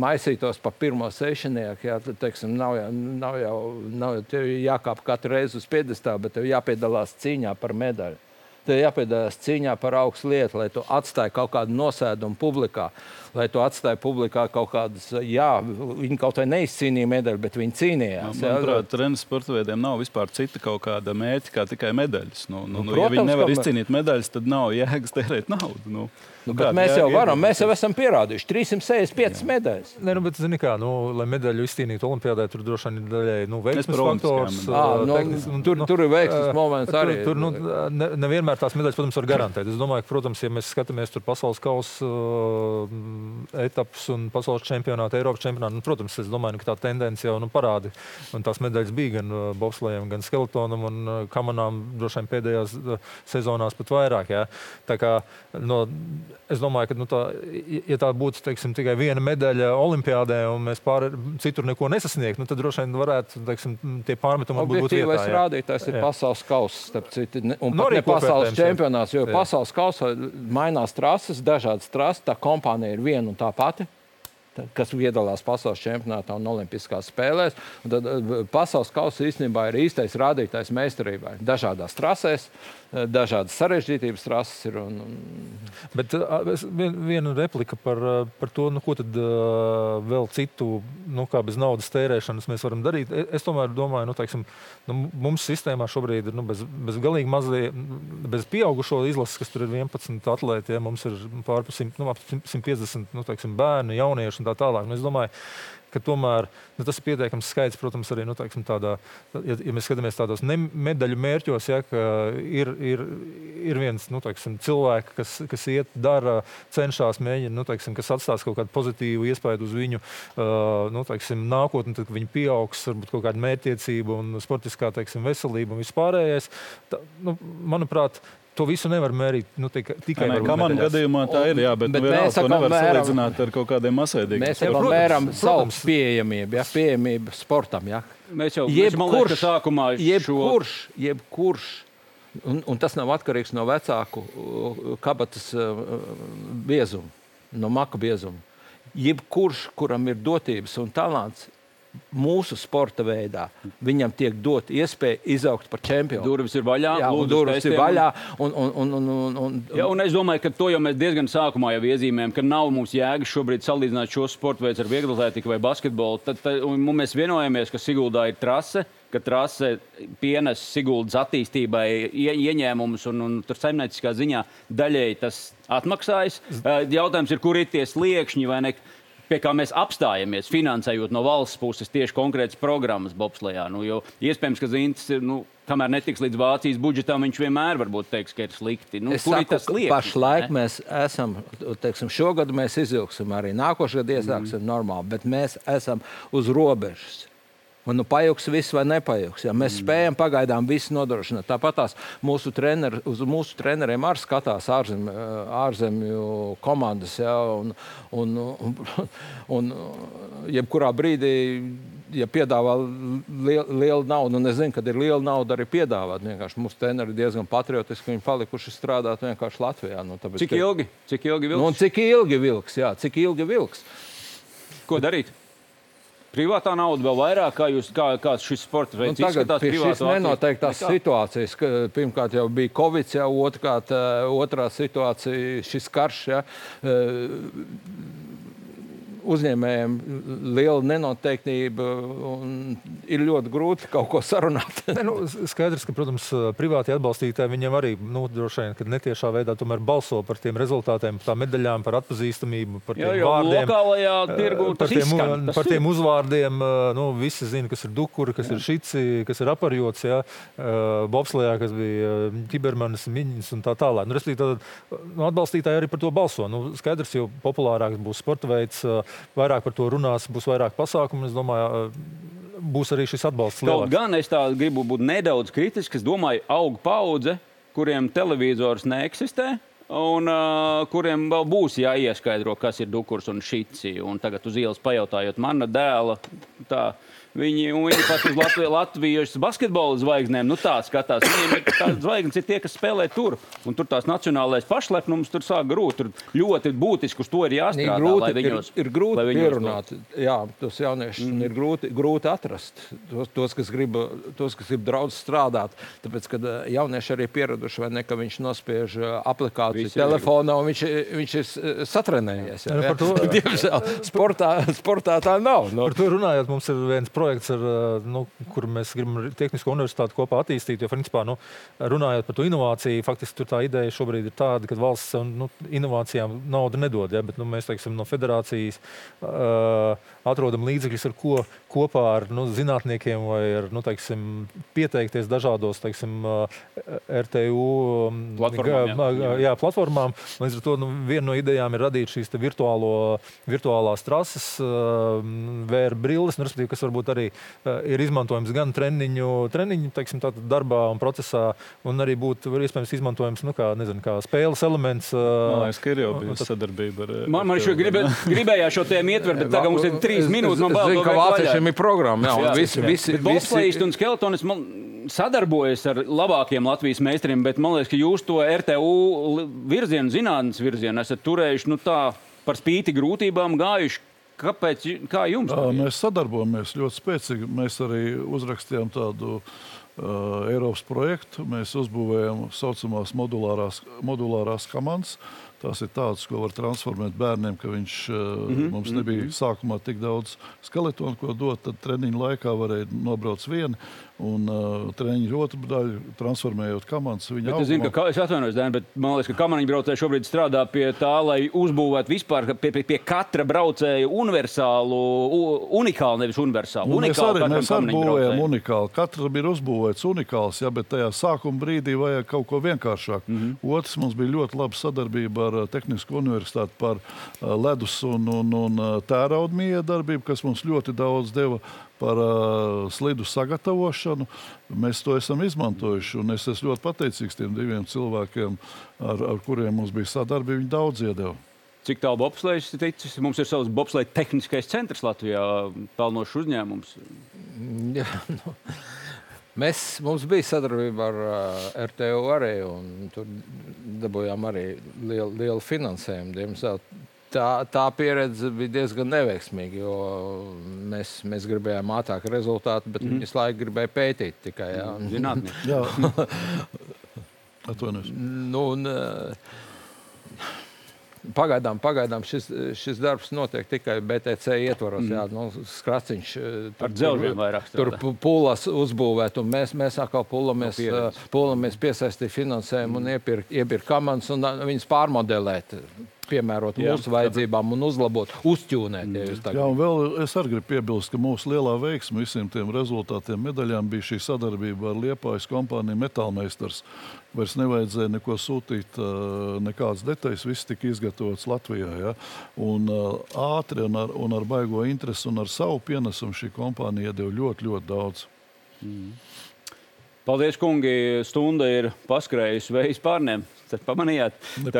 maisītos pa pirmo sešinieku. Jā, tad, teiksim, nav, jau, nav jau nav jau jākāp katru reizi uz piedestā, bet jāpiedalās cīņā par medaļu. Jāpiedalās cīņā par augstu lietu, lai tu atstāji kaut kādu nosēdumu publikā lai tu atstāji publikā kaut kādas, jā, viņi kaut vai neizcīnīja medaļu, bet viņi cīnījās.
Man, manuprāt, treniņu sporta veidiem nav vispār cita kaut kāda mērķa, kā tikai medaļas. Nu, nu, nu, Protams, ja viņi nevar izcīnīt medaļas, tad nav jēgas tērēt naudu. Nu.
Nu, bet mēs jau varam, mēs jau esam pierādījuši 365 medaļas.
Nē, nu, bet, zini, kā, nu, lai medaļu izcīnītu Olimpijādē, tur droši vien ir daļai nu, veiksmes faktors.
À, nu, tehnis, nu, tur, nu, tur ir veiksmes moments
arī. Tur, tur nu, ne, nevienmēr tās medaļas, protams, var garantēt. Es domāju, ka, protams, ja mēs skatāmies tur pasaules kausa uh, etapas un pasaules čempionāta, Eiropas čempionāta. Nu, protams, es domāju, ka tā tendence jau nu, parāda. Un tās medaļas bija gan uh, bobslējiem, gan skeletonam un uh, kamanām droši vien pēdējās uh, sezonās pat vairāk. Jā. Tā kā, no, es domāju, ka nu, tā, ja tā būtu teiksim, tikai viena medaļa Olimpijādē un mēs pār, citur neko nesasniegtu, nu, tad droši vien varētu teiksim, tie pārmetumi būt vietā.
Tas rādītājs ir jā. pasaules kausa, starp citu, un no, nu, ne pasaules čempionāts, jo jā. pasaules kausa mainās trases, dažādas trases, tā kompānija ir viena un tā pati kas piedalās pasaules čempionātā un olimpiskās spēlēs. Un tad eh, pasaules kausa īstenībā ir īstais rādītājs meistarībai. Dažādās trasēs, dažādas sarežģītības rases ir. Un, un...
Bet vien, viena replika par, par to, nu, ko tad vēl citu, nu, kā bez naudas tērēšanas mēs varam darīt. Es, es tomēr domāju, nu, teiksim, nu, mums sistēmā šobrīd ir nu, bez, bez galīgi mazie, bez pieaugušo izlases, kas tur ir 11 atlēti, ja mums ir pār 100, nu, 150 nu, teiksim, bērnu, jauniešu un tā tālāk. Nu, es domāju, ka tomēr nu, tas ir pietiekams skaits, protams, arī nu, teiksim, tādā, ja, ja mēs skatāmies tādos medaļu mērķos, ja, ir, ir, ir viens nu, teiksim, cilvēks, kas, kas iet, dara, cenšas, mēģina, nu, teiksim, kas atstās kaut kādu pozitīvu iespaidu uz viņu nu, teiksim, nākotni, tad, viņi pieaugs, varbūt kaut kāda mērķtiecība un sportiskā teiksim, veselība un vispārējais. Tā, nu, manuprāt, to visu nevar mērīt nu, tikai, tikai
ar. Manā gadījumā tā ir, jā, bet, bet nu, mēs to nevaram salīdzināt ar kaut kādiem masveidīgiem.
Mēs jau mēram savu pieejamību, ja, pieejamību sportam. Ja.
Mēs jau jebkurš, mēs sākumā
jebkurš, jebkurš, un, un tas nav atkarīgs no vecāku kabatas biezuma, no maka biezuma. Jebkurš, kuram ir dotības un talants, mūsu sporta veidā viņam tiek dot iespēja izaugt par čempionu.
Durvis ir vaļā,
jā, durvis ir vaļā. Un, un, un, un, un,
un, jā, un es domāju, ka to jau mēs diezgan sākumā jau iezīmējam, ka nav mums jēgas šobrīd salīdzināt šo sporta veidu ar vieglatlētiku vai basketbolu. Tad, tad, mēs vienojamies, ka Siguldā ir trase ka trase pienes Siguldas attīstībai ie, ieņēmumus, un, un tur saimnieciskā ziņā daļēji tas atmaksājas. Jautājums ir, kur ir tie sliekšņi vai ne? Pie kā mēs apstājamies, finansējot no valsts puses tieši konkrētas programmas bobslējā. Nu, jo iespējams, ka Zintas ir. Nu, Kamēr netiks līdz Vācijas budžetam, viņš vienmēr varbūt teiks, ka ir slikti. Nu,
es saku, tas liek, pašlaik ne? mēs esam, teiksim, šogad mēs izvilksim arī nākošais gadu iesāksim mm. normāli, bet mēs esam uz robežas. Man nu pajūgs viss vai nepajūgs. Ja mēs mm. spējam pagaidām visu nodrošināt. Tāpat tās mūsu, treneri, uz mūsu treneriem arī skatās ārzem, ārzemju komandas. Ja, un, un, un, un jebkurā brīdī, ja piedāvā liel, lielu naudu, un es zinu, ka ir liela nauda arī piedāvāt. Vienkārši mūsu treneri diezgan patriotiski. Viņi palikuši strādāt vienkārši Latvijā. Nu, tāpēc,
cik ilgi? Cik ilgi vilks?
Nu, cik ilgi vilks? Jā, cik ilgi vilks?
Ko darīt? Privātā nauda vēl vairāk, kā, jūs, kā, kā šis sports veids nu,
izskatās. Pie šīs nenoteiktās nekā. situācijas, ka pirmkārt jau bija Covid, jau otrkārt, eh, otrā situācija šis karš. Ja, eh, uzņēmējiem liela nenoteiktība un ir ļoti grūti kaut ko sarunāt.
ne, nu, skaidrs, ka, protams, privāti atbalstītāji viņiem arī nu, droši vien netiešā veidā balso par tiem rezultātiem, par tām medaļām, par atpazīstamību, par tiem jā, vārdiem.
Lokālajā tirgu
par tiem, izskan, par tiem uzvārdiem. Nu, visi zina, kas ir dukuri, kas jā. ir šici, kas ir aparjots, ja? bobslējā, kas bija ķibermanis, miņas un tā tālāk. Nu, tad, nu, atbalstītāji arī par to balso. Nu, skaidrs, jo populārāks būs sporta veids, vairāk par to runās, būs vairāk pasākumu. Es domāju, būs arī šis atbalsts.
Kaut lielāks. gan es gribu būt nedaudz kritisks. Domāju, aug paudze, kuriem televizors neeksistē. Un uh, kuriem vēl būs jāieskaidro, kas ir dukurs un šīci. Tagad uz ielas pajautājot, mana dēla, tā Viņi, viņi pat uz Latvi, Latvijas basketbola zvaigznēm nu, tā skatās. Viņiem ir tādas zvaigznes, ir tie, kas spēlē tur. Un tur tās nacionālais pašlepnums tur sāk grūt. Tur ļoti būtiski uz to ir jāstrādā.
Ir grūti,
viņos,
ir, ir grūti pierunāt. Jā, tos jauniešus mm. ir grūti, grūti atrast. Tos, tos, kas grib, tos, kas grib daudz strādāt. Tāpēc, kad eh, jaunieši arī pieraduši, vai ne, ka viņš nospiež eh, aplikāciju Visi telefonā un viņš, viņš ir satrenējies. Jā, jā. To... Diemžēl sportā, sportā tā nav.
No. Par to runājot, mums ir viens projekts, ar, eh, nu, kur mēs gribam Tehnisko universitāti kopā attīstīt. Jo, principā, nu, runājot par to inovāciju, faktiski tā ideja šobrīd ir tāda, ka valsts nu, inovācijām naudu nedod. Ja, bet, nu, mēs teiksim, no federācijas uh, atrodam līdzekļus, ar ko kopā ar nu, zinātniekiem vai ar, nu, teiksim, pieteikties dažādos teiksim, uh, RTU
um, platformām. Jā, jā.
jā, platformām. Līdz ar to nu, viena no idejām ir radīt šīs virtuālo, virtuālās trases, uh, vēra brilles, nu, kas varbūt arī uh, ir izmantojams gan treniņu, treniņu teiksim, darbā un procesā, un arī būtu iespējams izmantojams nu, kā, nezinu, kā spēles elements.
Man liekas, ka ir jau bijusi sadarbība ar.
Man, man šo gribē, gribējās šo tēmu ietvert, bet tagad mums ir trīs minūtes. Man
bail, ka vāciešiem ir programma. Jā, jā, visi, visi,
visi. un skeletonis man sadarbojas ar labākiem Latvijas meistariem, bet man liekas, ka jūs to RTU virzienu, zinātnes virzienu esat turējuši nu, tā par spīti grūtībām gājuši. Kāpēc? Kā jums?
Jā, mēs sadarbojamies ļoti spēcīgi. Mēs arī uzrakstījām tādu uh, Eiropas projektu. Mēs uzbūvējam tā saucamās modulārās, modulārās komandas. Tās ir tādas, ko var transformēt bērniem, ka viņš mm -hmm. mums nebija mhm. sākumā tik daudz skeletonu, ko dot. Tad treniņa laikā varēja nobraukt vienu un uh, treniņu otru daļu transformējot komandas.
Es zinu, ka es atvainojos, Dēn, bet man liekas, ka kamaniņu braucēji šobrīd strādā pie tā, lai uzbūvētu vispār pie, pie, pie katra braucēja universālu, unikālu, nevis universālu.
Nu, mēs arī, mēs arī būvējam unikālu. Katram ir uzbūvēts unikāls, ja, bet tajā sākuma brīdī vajag kaut ko vienkāršāku. Mm -hmm. Otrs mums bija ļoti laba sadarbība ar uh, Tehnisko universitāti par uh, ledus un, un, un uh, tērauda miedarbību, kas mums ļoti daudz deva par uh, slidu sagatavošanu. Mēs to esam izmantojuši. Es esmu ļoti pateicīgs tiem diviem cilvēkiem, ar, ar kuriem mums bija sadarbība. Viņi daudz iedeva.
Cik tālu bobslēgs ir ticis? Mums ir savs bobslēga tehniskais centrs Latvijā, pelnošs uzņēmums.
Jā, nu. Mēs, mums bija sadarbība ar uh, RTU arī, un tur dabūjām arī lielu, lielu finansējumu. Diemžēl tā, tā pieredze bija diezgan neveiksmīga. Mēs, mēs gribējām ātrāku rezultātu, bet mm. visu laiku gribēja pētīt tikai. Jā,
mhm. zinātnē.
Atvainojos.
Nu, un, Pagaidām, pagaidām šis, šis darbs notiek tikai BTC ietvaros. Mm. Jā, nu, skraciņš
tur dzelžiem vairāk.
Tur pulas uzbūvēt, un mēs, mēs atkal pulamies, no pulamies piesaistīt finansējumu un iepirkt, iepirkt komandas un viņas pārmodelēt piemērot jā, mūsu vajadzībām un uzlabot, uzķūnēt. Ja
jā, un vēl es arī gribu piebilst, ka mūsu lielā veiksme visiem tiem rezultātiem, medaļām bija šī sadarbība ar Liepājas kompāniju Metālmeistars. Vairs nevajadzēja neko sūtīt, nekādas detaļas, viss tika izgatavots Latvijā. Ja? Un ātri un ar, un ar baigo interesi un ar savu pienesumu šī kompānija iedeva ļoti, ļoti daudz. Mm.
Paldies, kungi! Stunda ir paskrējusi vējas pārnēm. Tad pamanījāt,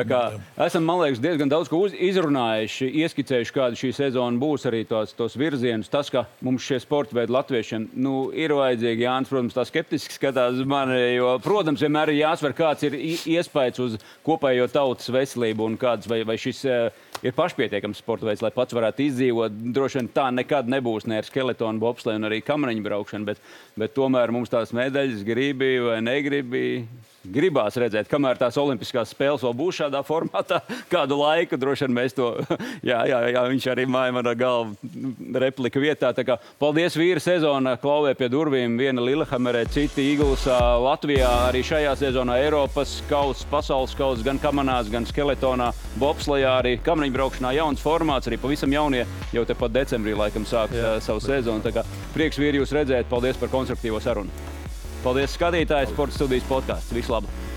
kā esam, man liekas, diezgan daudz ko izrunājuši, ieskicējuši, kāda šī sezona būs, arī tos, tos virzienus. Tas, ka mums šie sporta veidi latviešiem nu, ir vajadzīgi, Jānis, protams, tā skeptiski skatās mani, jo, protams, vienmēr ir jāsver, kāds ir iespējas uz kopējo tautas veselību un kāds vai, vai šis uh, ir pašpietiekams sporta veids, lai pats varētu izdzīvot. Droši vien tā nekad nebūs ne ar skeletonu, bobsleju un arī kamariņu braukšanu, bet, bet tomēr mums tās medaļas gribi vai negribi gribās redzēt, kamēr tās Olimpiskās spēles vēl būs šādā formātā, kādu laiku droši vien mēs to. Jā, jā, jā viņš arī māja manā galvā replika vietā. Kā, paldies, vīri sezona klauvē pie durvīm. Viena Lillehammerē, citi Eaglesā, Latvijā. Arī šajā sezonā Eiropas kausa, pasaules kausa, gan kamanās, gan skeletonā, bobslajā, arī kamaniņu braukšanā jauns formāts, arī pavisam jaunie. Jau tepat decembrī laikam sāk jā, savu sezonu. Tā kā prieks vīri jūs redzēt. Paldies par konstruktīvo sarunu. Paldies, skatītāji, Sports studijas podkāsts. Vislabāk!